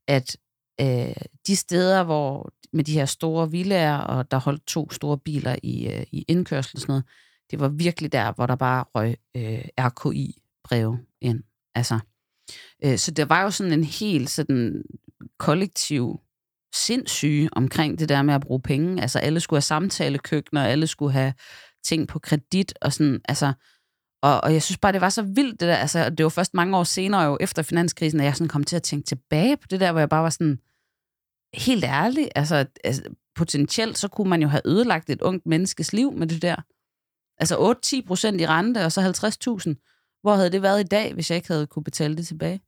At øh, de steder, hvor med de her store villager, og der holdt to store biler i, øh, i indkørsel og sådan noget, det var virkelig der, hvor der bare røg øh, RKI-breve ind. Altså, øh, så der var jo sådan en helt sådan kollektiv sindssyge omkring det der med at bruge penge. Altså alle skulle have samtalekøkkener, alle skulle have ting på kredit og sådan, altså, og, og jeg synes bare, det var så vildt det der, altså det var først mange år senere jo efter finanskrisen, at jeg sådan kom til at tænke tilbage på det der, hvor jeg bare var sådan, helt ærlig, altså, altså potentielt så kunne man jo have ødelagt et ungt menneskes liv med det der. Altså 8-10 procent i rente, og så 50.000. Hvor havde det været i dag, hvis jeg ikke havde kunne betale det tilbage?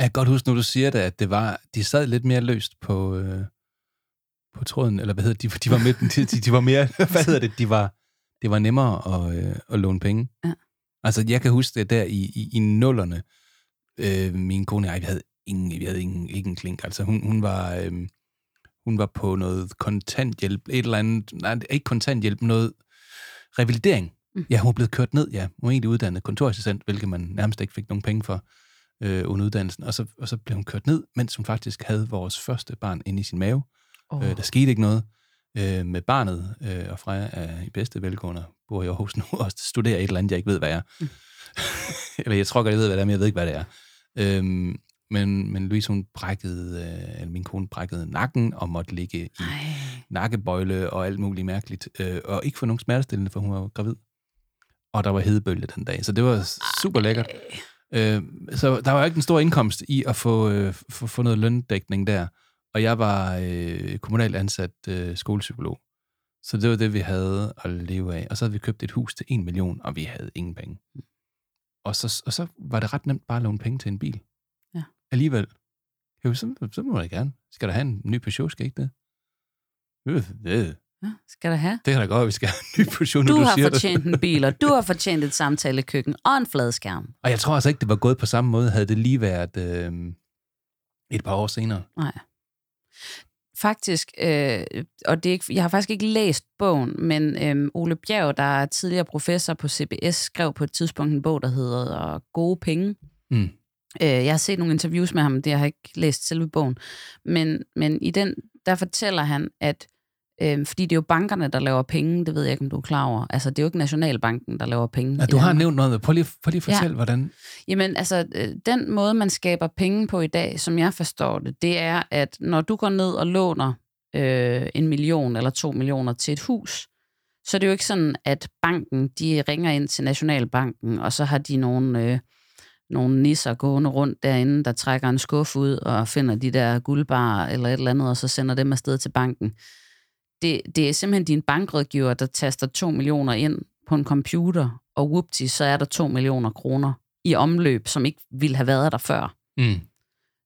Jeg kan godt huske, når du siger det, at det var, de sad lidt mere løst på, øh, på tråden, eller hvad hedder det, de, de var med, de, de, var mere, [laughs] hvad hedder det, de var, det var nemmere at, øh, at låne penge. Ja. Altså, jeg kan huske det der i, i, i nullerne. Øh, min kone og jeg, vi havde ingen, vi havde ingen, ingen klink. Altså, hun, hun var... Øh, hun var på noget kontanthjælp, et eller andet, nej, ikke kontanthjælp, noget revalidering. Mm. Ja, hun blevet kørt ned, ja. Hun var egentlig uddannet kontorassistent, hvilket man nærmest ikke fik nogen penge for øh, under uddannelsen. Og så, og så blev hun kørt ned, mens hun faktisk havde vores første barn inde i sin mave. Oh. Øh, der skete ikke noget øh, med barnet, øh, og Freja er i bedste velgående, bor i Aarhus nu, og studerer et eller andet, jeg ikke ved, hvad er. Mm. [laughs] eller jeg tror godt, jeg ved, hvad det er, men jeg ved ikke, hvad det er. Øhm, men, men Louise, hun brækkede, øh, eller min kone brækkede nakken og måtte ligge i Ej. nakkebøjle og alt muligt mærkeligt. Øh, og ikke få nogen smertestillende, for hun var gravid. Og der var hedebølge den dag, så det var super lækkert. Øh, så der var ikke en stor indkomst i at få, øh, få, få noget løndækning der. Og jeg var øh, kommunalt ansat øh, skolepsykolog. Så det var det, vi havde at leve af. Og så havde vi købt et hus til en million, og vi havde ingen penge. Og så, og så var det ret nemt bare at låne penge til en bil. Ja. Alligevel. Jo, så, så må jeg gerne. Skal der have en ny Peugeot, skal ikke det? Øh, øh. Ja, skal der have? Det kan da godt, at vi skal have en ny nu Du du har siger fortjent det. en bil, og du har [laughs] fortjent et samtalekøkken og en fladskærm. Og jeg tror altså ikke, det var gået på samme måde, havde det lige været øh, et par år senere. Nej. Faktisk, øh, og det er ikke, jeg har faktisk ikke læst bogen, men øh, Ole Bjerg, der er tidligere professor på CBS, skrev på et tidspunkt en bog, der hedder Gode Penge. Mm. Øh, jeg har set nogle interviews med ham, det jeg har ikke læst selve bogen. Men, men i den, der fortæller han, at øh, fordi det er jo bankerne, der laver penge, det ved jeg ikke, om du er klar over. Altså, det er jo ikke Nationalbanken, der laver penge. Ja, du har nævnt noget. Prøv lige, prøv lige at fortælle, ja. hvordan... Jamen, altså, øh, den måde, man skaber penge på i dag, som jeg forstår det, det er, at når du går ned og låner øh, en million eller to millioner til et hus, så er det jo ikke sådan, at banken, de ringer ind til Nationalbanken, og så har de nogle, øh, nogle nisser gående rundt derinde, der trækker en skuffe ud og finder de der guldbarer eller et eller andet, og så sender dem afsted til banken. Det, det er simpelthen din bankrådgiver, der taster to millioner ind på en computer, og whoopty, så er der to millioner kroner i omløb, som ikke ville have været der før. Mm.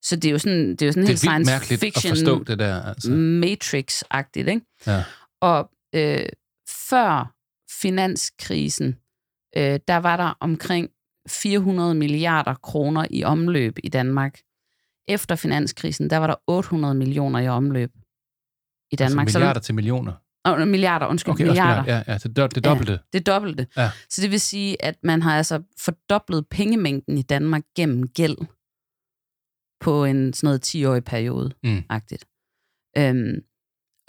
Så det er jo sådan, det er jo sådan Det helt er vildt science fiction, at forstå det der. Altså. Matrix-agtigt, ikke? Ja. Og øh, før finanskrisen, øh, der var der omkring 400 milliarder kroner i omløb i Danmark. Efter finanskrisen, der var der 800 millioner i omløb i Danmark. Altså milliarder til millioner. Så, oh, milliarder, undskyld, Okay, også milliarder. milliarder. Ja, ja, det, det dobbelte. Ja, det dobbelte. Ja. Så det vil sige, at man har altså fordoblet pengemængden i Danmark gennem gæld på en sådan noget 10-årig periode. Mm. Agtigt. Øhm,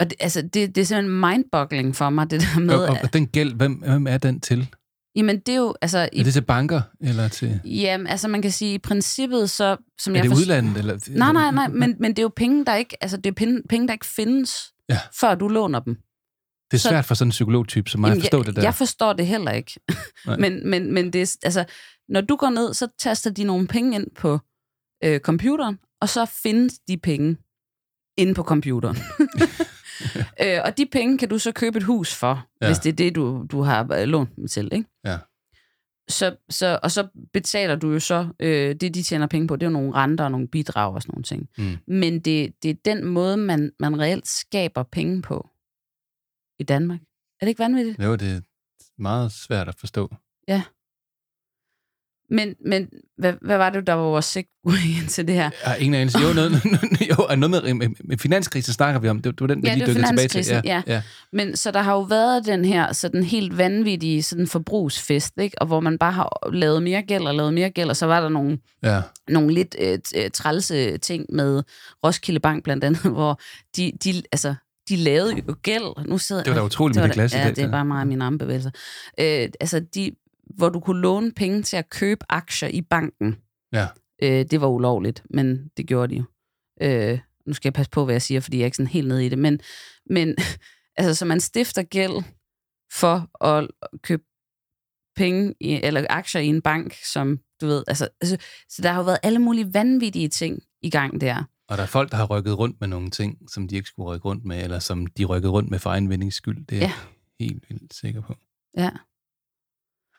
og det, altså, det, det er simpelthen mindboggling for mig, det der med... Og, og, og den gæld, hvem, hvem er den til? Jamen, det er jo... Altså, Er det til banker, eller til... Jamen, altså man kan sige, i princippet så... Som Er jeg det forst- udlandet? Eller, Nej, nej, nej, men, men det er jo penge, der ikke... Altså, det er penge, penge der ikke findes, Ja. før du låner dem. Det er så- svært for sådan en psykologtype som mig at forstå jeg, det der. Jeg forstår det heller ikke. [laughs] Men, men, men det er, altså, når du går ned, så taster de nogle penge ind på øh, computeren, og så findes de penge inde på computeren. [laughs] øh, og de penge kan du så købe et hus for, Ja. ja. hvis det er det, du, du har øh, lånt dem til. Ikke? Ja. Så, så, og så betaler du jo så, øh, det de tjener penge på, det er jo nogle renter og nogle bidrag og sådan nogle ting. Mm. Men det, det er den måde, man, man reelt skaber penge på i Danmark. Er det ikke vanvittigt? Jo, det er meget svært at forstå. Ja. Men, men hvad, hvad var det, der var vores segue [laughs] til det her? Har ingen anelse. Jo, noget, [laughs] jo, noget med, med, med finanskrisen snakker vi om. Det, det var den, vi Ja, lige det dykkede tilbage til. finanskrisen, ja. ja. Men så der har jo været den her sådan helt vanvittige sådan forbrugsfest, ikke? og hvor man bare har lavet mere gæld og lavet mere gæld, og så var der nogle, ja. nogle lidt øh, øh, trælse ting med Roskilde Bank blandt andet, [laughs] hvor de, de, altså, de lavede jo gæld. Nu sidder, Det var da utroligt det med var det glas i Ja, dag, det er bare meget mine armbevægelser. Øh, altså, de, hvor du kunne låne penge til at købe aktier i banken. Ja. Øh, det var ulovligt, men det gjorde de jo. Øh, nu skal jeg passe på, hvad jeg siger, fordi jeg er ikke sådan helt nede i det. Men, men [laughs] altså, så man stifter gæld for at købe penge i, eller aktier i en bank, som du ved, altså, altså, så der har jo været alle mulige vanvittige ting i gang der. Og der er folk, der har rykket rundt med nogle ting, som de ikke skulle rykke rundt med, eller som de rykkede rundt med for egen vindings skyld. Det er Ja. jeg helt vildt sikker på. Ja.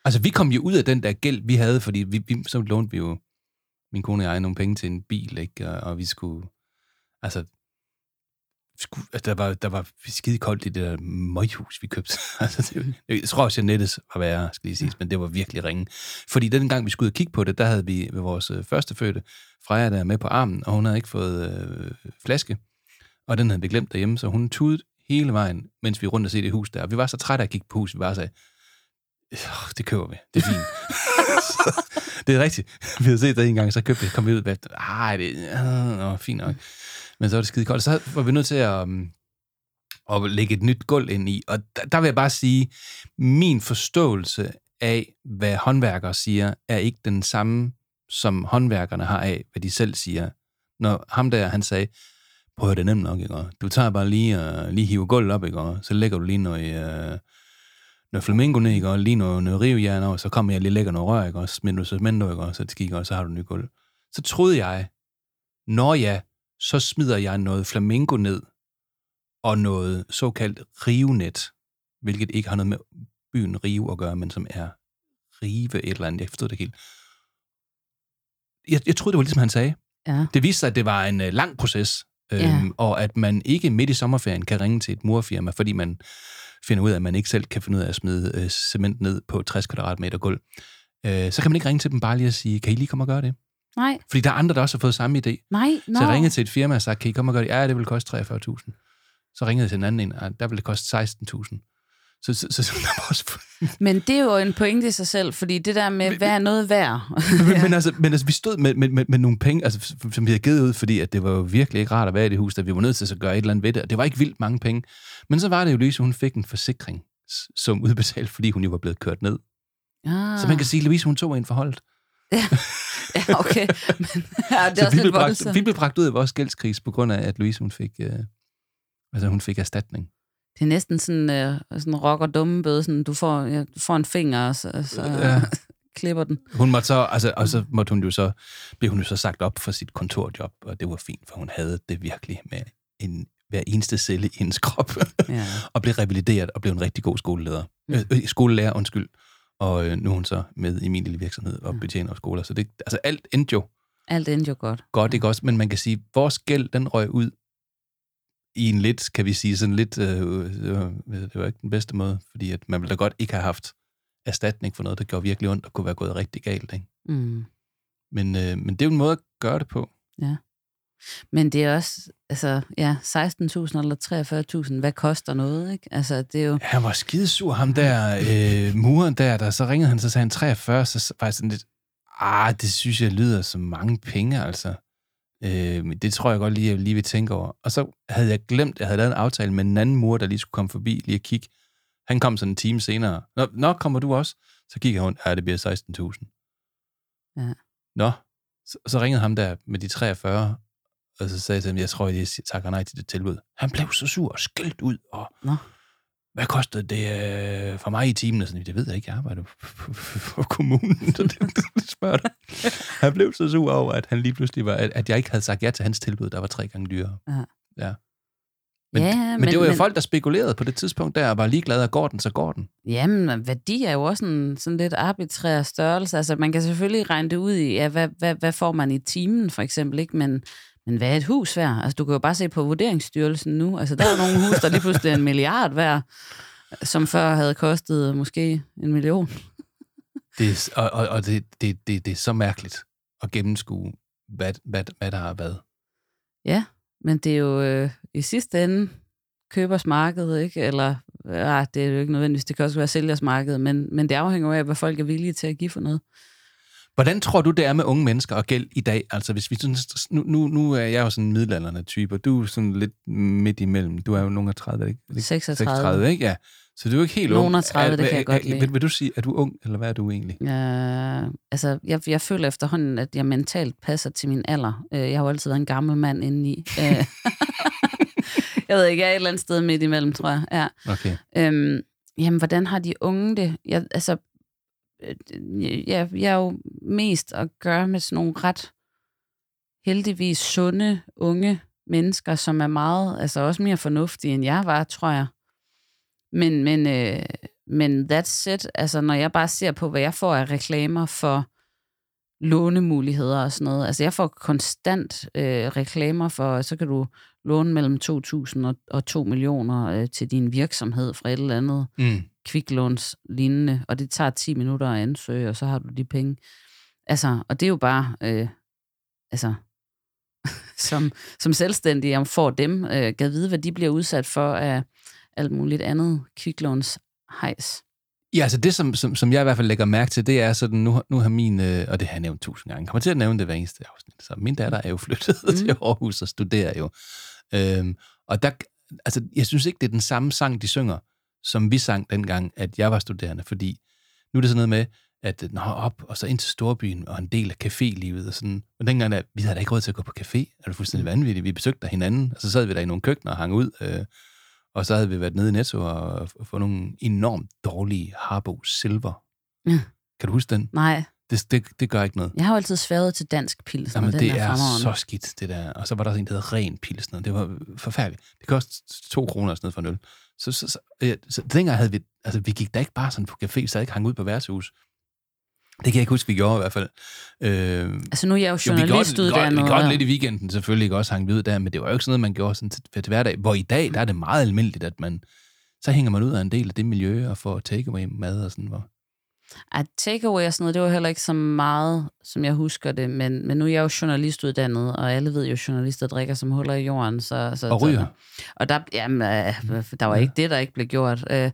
Altså, vi kom jo ud af den der gæld, vi havde, fordi vi, vi, så lånte vi jo, min kone og jeg, nogle penge til en bil, ikke? Og, og vi skulle, altså, skulle, altså, der var, der var skide koldt i det der møghus, vi købte. [laughs] altså, det, jeg tror også, at nettet var værre, skal lige sige, men det var virkelig ringe. Fordi den gang, vi skulle ud og kigge på det, der havde vi med vores øh, første fødte, Freja, der er med på armen, og hun havde ikke fået øh, flaske, og den havde vi glemt derhjemme, så hun tudede hele vejen, mens vi rundt og se det hus der. Og vi var så trætte af at kigge på huset, vi sagde, "Åh, det køber vi, det er fint. [laughs] så, det er rigtigt. Vi havde set det en gang, så købte vi, kom vi ud bagefter. Ej, ah, det ah, er øh, fint nok. Men så var det skide koldt. Så var vi nødt til at, um, at lægge et nyt gulv ind i. Og der, der vil jeg bare sige, min forståelse af, hvad håndværkere siger, er ikke den samme, som håndværkerne har af, hvad de selv siger. Når ham der, han sagde, prøv at det er nemt nok, ikke? Du tager bare lige, uh, lige hive gulvet op, ikke? Så lægger du lige noget, uh, noget flamingo ned, ikke? Og lige noget, noget rivjern over, så kommer jeg lige og lægger noget rør, ikke? Og smider du cement, ikke? Og så det skikker, og så har du en ny gulv. Så troede jeg, når jeg, så smider jeg noget flamingo ned, og noget såkaldt rivenet, hvilket ikke har noget med byen Rive at gøre, men som er rive et eller andet. Jeg forstod det ikke helt. Jeg, jeg troede, det var ligesom han sagde. Ja. Det viste sig, at det var en øh, lang proces, øhm, Ja. og at man ikke midt i sommerferien kan ringe til et murfirma, fordi man finder ud af, at man ikke selv kan finde ud af at smide øh, cement ned på 60 kvadratmeter gulv. Øh, så kan man ikke ringe til dem bare lige og sige, kan I lige komme og gøre det? Nej, Fordi der er andre, der også har fået samme idé. nej, No. Så jeg ringede til et firma og sagde, kan I komme og gøre det? Ja, det vil koste 43.000. Så ringede jeg til en anden en, og der vil det koste 16.000. Så, så, så, så [laughs] også... Men det er jo en pointe i sig selv, fordi det der med, hvad er noget værd? men, [laughs] men, altså, men altså, vi stod med, med, med, med nogle penge, altså, som vi havde givet ud, fordi at det var jo virkelig ikke rart at være i det hus, da vi var nødt til at gøre et eller andet ved det, og det var ikke vildt mange penge. Men så var det jo Louise, hun fik en forsikring, som udbetalt, fordi hun jo var blevet kørt ned. Ah. Så man kan sige, at Louise, hun tog en forholdet. Ja, okay. [laughs] Men, ja, det er Så også vi blev, bragt, vi blev bragt ud af vores gældskris, på grund af, at Louise, hun fik, øh, altså, hun fik erstatning. Det er næsten sådan øh, sådan rock og dumme bøde, sådan, du får, ja, du får en finger, og så, så Ja. ja. [laughs] klipper den. Hun måtte så, altså, og så måtte hun jo så, blev hun jo så sagt op for sit kontorjob, og det var fint, for hun havde det virkelig med en, hver eneste celle i hendes krop, [laughs] Ja. [laughs] og blev revalideret og blev en rigtig god skoleleder. Mm. Øh, øh, skolelærer, undskyld. Og øh, nu er hun så med i min lille virksomhed og Ja. betjener skoler. Så det, altså alt endte jo Alt endte jo godt. godt, ikke også? Men man kan sige, vores gæld, den røg ud i en lidt, kan vi sige, sådan lidt, øh, det, var, det var ikke den bedste måde, fordi at man ville da godt ikke have haft erstatning for noget, der gjorde virkelig ondt og kunne være gået rigtig galt, ikke? Mm. Men, øh, men det er jo en måde at gøre det på. Men det er også, altså, ja, 16.000 eller 43.000, hvad koster noget, ikke? Altså, det er jo... Han var skidesur, ham der øh, muren der, der så ringede han, så sagde han 43, så var jeg sådan lidt, ah, det synes jeg lyder som mange penge, altså. Øh, det tror jeg godt lige, jeg lige vil tænke over. Og så havde jeg glemt, jeg havde lavet en aftale med en anden mur, der lige skulle komme forbi, lige at kigge. Han kom sådan en time senere. Nå, nå kommer du også? Så kigger hun, ja, det bliver 16.000. Ja. Nå, så, så ringede ham der med de 43, og så sagde jeg til ham, jeg tror, jeg takker nej til det tilbud. Han blev så sur og skældt ud, og Nå. Hvad kostede det øh, for mig i timen? Og sådan, det ved jeg ikke, jeg arbejder for, kommunen, [laughs] så det, det spørger dig. Han blev så sur over, at han lige pludselig var, at, at jeg ikke havde sagt ja til hans tilbud, der var tre gange dyrere. Ja. ja. Men, Ja, men, men- det var jo men- folk, der spekulerede på det tidspunkt der, og var ligeglade, og går den, så går den. Jamen, værdi er jo også en sådan lidt arbitrær størrelse. Altså, man kan selvfølgelig regne det ud i, ja, hvad, hvad, hvad får man i timen, for eksempel, ikke? Men, men hvad er et hus værd? Altså, du kan jo bare se på Vurderingsstyrelsen nu. Altså, der er nogle hus, der lige pludselig er en milliard værd, som før havde kostet måske en million. Det er, og og, og det, det, det, det er så mærkeligt at gennemskue, hvad, hvad, hvad der har været. Ja, men det er jo øh, i sidste ende købers marked, ikke? Eller, ja, det er jo ikke nødvendigvis, det kan også være sælgers marked, men, men det afhænger af, hvad folk er villige til at give for noget. Hvordan tror du, det er med unge mennesker og gæld i dag? Altså, hvis vi sådan, nu, nu, nu er jeg jo sådan en middelalderne type, og du er sådan lidt midt imellem. Du er jo nogen af 30, ikke? 36. 36, ikke? Ja. Så du er jo ikke helt Nogen ung. af 30, Er- det kan jeg er- godt er- lide. Vil, vil du sige, at du er ung, eller hvad er du egentlig? Ja, altså, jeg, jeg føler efterhånden, at jeg mentalt passer til min alder. Øh, Jeg har jo altid været en gammel mand indeni. Øh, [laughs] jeg ved ikke, jeg er et eller andet sted midt imellem, tror jeg. Ja. Okay. Øhm, jamen, hvordan har de unge det? Jeg, altså, Øh, ja, jeg, jeg er jo mest at gøre med sådan nogle ret heldigvis sunde, unge mennesker, som er meget, altså også mere fornuftige, end jeg var, tror jeg. Men, men, øh, men that's it. Altså, når jeg bare ser på, hvad jeg får af reklamer for lånemuligheder og sådan noget. Altså, jeg får konstant øh, reklamer for, så kan du låne mellem 2.000 og, og 2 millioner øh, til din virksomhed fra et eller andet Mm. kviklåns lignende, og det tager 10 minutter at ansøge, og så har du de penge. Altså, og det er jo bare, øh, altså, [laughs] som, som selvstændig, jeg får dem, øh, kan vide, hvad de bliver udsat for af alt muligt andet kviklåns hejs. Ja, altså det, som, som, som jeg i hvert fald lægger mærke til, det er sådan, nu, nu har min, øh, og det har jeg nævnt tusind gange, kommer til at nævne det hver eneste afsnit, så min datter er jo flyttet [laughs] mm. til Aarhus og studerer jo. Øhm, og der, altså, jeg synes ikke, det er den samme sang, de synger, som vi sang dengang, at jeg var studerende, fordi nu er det sådan noget med, at nå, op og så ind til storbyen og en del af cafélivet og sådan. Og dengang, der, vi havde da ikke råd til at gå på café. Er det fuldstændig vanvittigt? Vi besøgte der hinanden, og så sad vi der i nogle køkkener og hang ud. Øh, og så havde vi været nede i Netto og, og fået nogle enormt dårlige Harbo Silver. Ja. Kan du huske den? Nej, Det, det, det gør ikke noget. jeg har jo altid sværet til dansk pilsner. Jamen, den det er, er så skidt, det der. Og så var der også en, der hed Ren Pilsner. Det var forfærdeligt. Det kostede to kroner og sådan noget for en øl. Så, så, så, ja, så dengang havde vi, altså vi gik da ikke bare sådan på café, så ikke hang ud på værtshus. Det kan jeg ikke huske, vi gjorde i hvert fald. Øh, Altså nu er jeg jo jo, vi gjorde, vi gjorde, lidt i weekenden selvfølgelig, ikke også hang vi ud der, men det var jo ikke sådan noget, man gjorde sådan til, til hverdag. Hvor i dag, der er det meget almindeligt, at man, så hænger man ud af en del af det miljø og får takeaway mad og sådan, hvor, Ej, takeaway og sådan noget, det var heller ikke så meget, som jeg husker det, men, men nu er jeg jo journalistuddannet, og alle ved jo, at journalister drikker som huller i jorden. Så, så, Og ryger. Så, og der, jamen, øh, der var ikke det, der ikke blev gjort. Øh,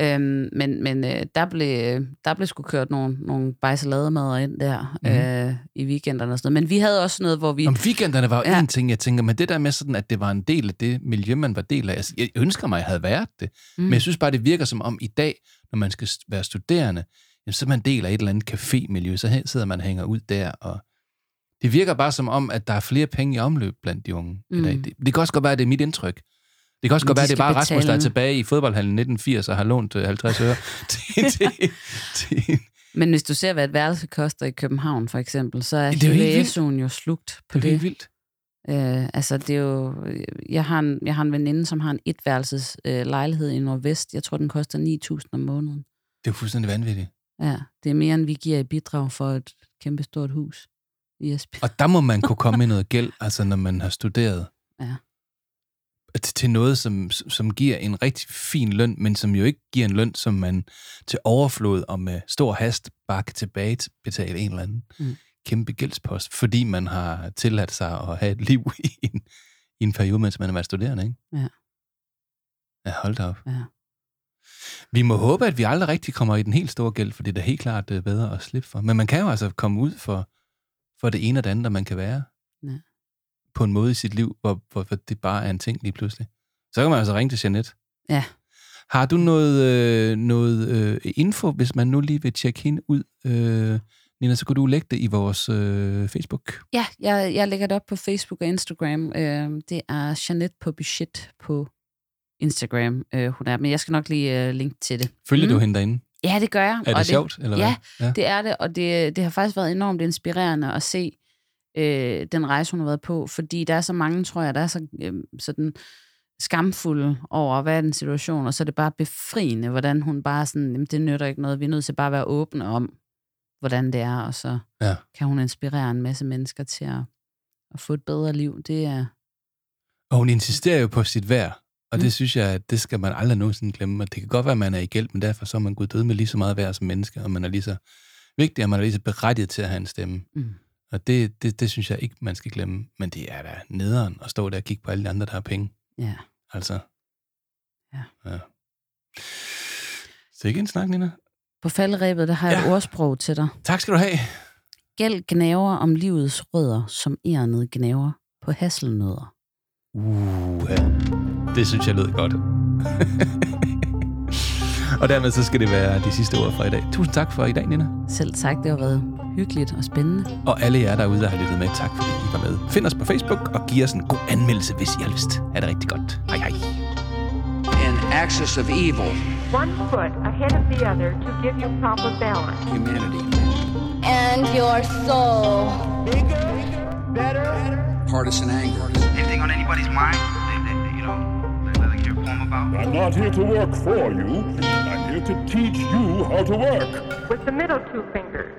øh, men men øh, der, blev, der blev sgu kørt nogle, nogle bajsalademader ind der Mhm. øh, i weekenderne og sådan noget. Men vi havde også noget, hvor vi... Om weekenderne var jo Ja. en ting, jeg tænker, men det der med sådan, at det var en del af det miljø, man var del af. Altså, jeg ønsker mig, at jeg havde været det. Mm. Men jeg synes bare, det virker som om i dag, når man skal være studerende, jamen, så er man del af et eller andet cafémiljø, så sidder man og hænger ud der, og det virker bare som om, at der er flere penge i omløb blandt de unge mm. i dag. Mm. Det, det kan også godt være, at det er mit indtryk. Det kan også Men godt de være, at det er bare Rasmus, der er betale. tilbage i fodboldhallen 1980 og har lånt øh, 50 øre til, til, til, Men hvis du ser, hvad et værelse koster i København, for eksempel, så er, Det er jo jo slugt på det er det. helt vildt. Øh, altså, det er jo... Jeg har en, jeg har en veninde, som har en etværelses øh, lejlighed i Nordvest. Jeg tror, den koster 9.000 om måneden. Det er jo fuldstændig vanvittigt. Ja, det er mere, end vi giver i bidrag for et kæmpe stort hus i Esbjerg. Og der må man kunne komme i [laughs] noget gæld, altså når man har studeret. Ja. Til, noget, som, som giver en rigtig fin løn, men som jo ikke giver en løn, som man til overflod og med stor hast bare kan tilbage til- betale en eller anden Mm. Kæmpe gældspost, fordi man har tilladt sig at have et liv [laughs] i en, i en periode, mens man har været studerende, ikke? Ja. Ja, hold da op. Ja. Vi må håbe, at vi aldrig rigtig kommer i den helt store gæld, for det er da helt klart øh, bedre at slippe for. Men man kan jo altså komme ud for, for det ene og det andet, der man kan være. Ja. På en måde i sit liv, hvor, hvor, hvor det bare er en ting lige pludselig. Så kan man altså ringe til Jeanette. Ja. Har du noget, øh, noget øh, info, hvis man nu lige vil tjekke hende ud? Øh, Nina, så kunne du lægge det i vores øh, Facebook. Ja, jeg, jeg lægger det op på Facebook og Instagram. Øh, det er Jeanette på budget på Instagram, øh, hun er. Men jeg skal nok lige øh, linke til det. Følger mm. du hende derinde? Ja, det gør jeg. Er det, og sjovt, eller ja, hvad? Ja, det er det, og det, det har faktisk været enormt inspirerende at se øh, den rejse, hun har været på, fordi der er så mange, tror jeg, der er så øh, sådan skamfulde over, hvad er den situation, og så er det bare befriende, hvordan hun bare sådan, jamen, det nytter ikke noget, vi er nødt til bare at være åbne om, hvordan det er, og så Ja. kan hun inspirere en masse mennesker til at, at få et bedre liv. Det er, Og hun insisterer jo på sit værd, og det Mm. synes jeg, at det skal man aldrig nogensinde glemme. Og det kan godt være, at man er i gæld, men derfor så er man gået død med lige så meget værd som menneske, og man er lige så vigtigt, at man er lige så berettiget til at have en stemme. Mm. Og det, det, det synes jeg ikke, man skal glemme. Men det er da nederen at stå der og kigge på alle de andre, der har penge. Ja. Altså. Ja. ja. Så ikke en snak, Nina. På falderæbet, der har jeg ja. et ordsprog til dig. Tak skal du have. Gæld gnaver om livets rødder, som ærnet gnaver på hasselnødder. Uh, ja. Det synes jeg lød godt. [laughs] og dermed så skal det være de sidste ord fra i dag. Tusind tak for i dag, Nina. Selv tak, det har været hyggeligt og spændende. Og alle jer derude, der har lyttet med, tak fordi I var med. Find os på Facebook og giv os en god anmeldelse, hvis I har lyst. Ha' det rigtig godt. Hej hej. An axis of evil, One foot ahead of the other to give you proper balance. humanity, and your soul. Better. Partisan anger, Anything on anybody's mind? They, they, they, you know, they'd like hear a poem about? I'm not here to work for you. I'm here to teach you how to work. With the middle two fingers,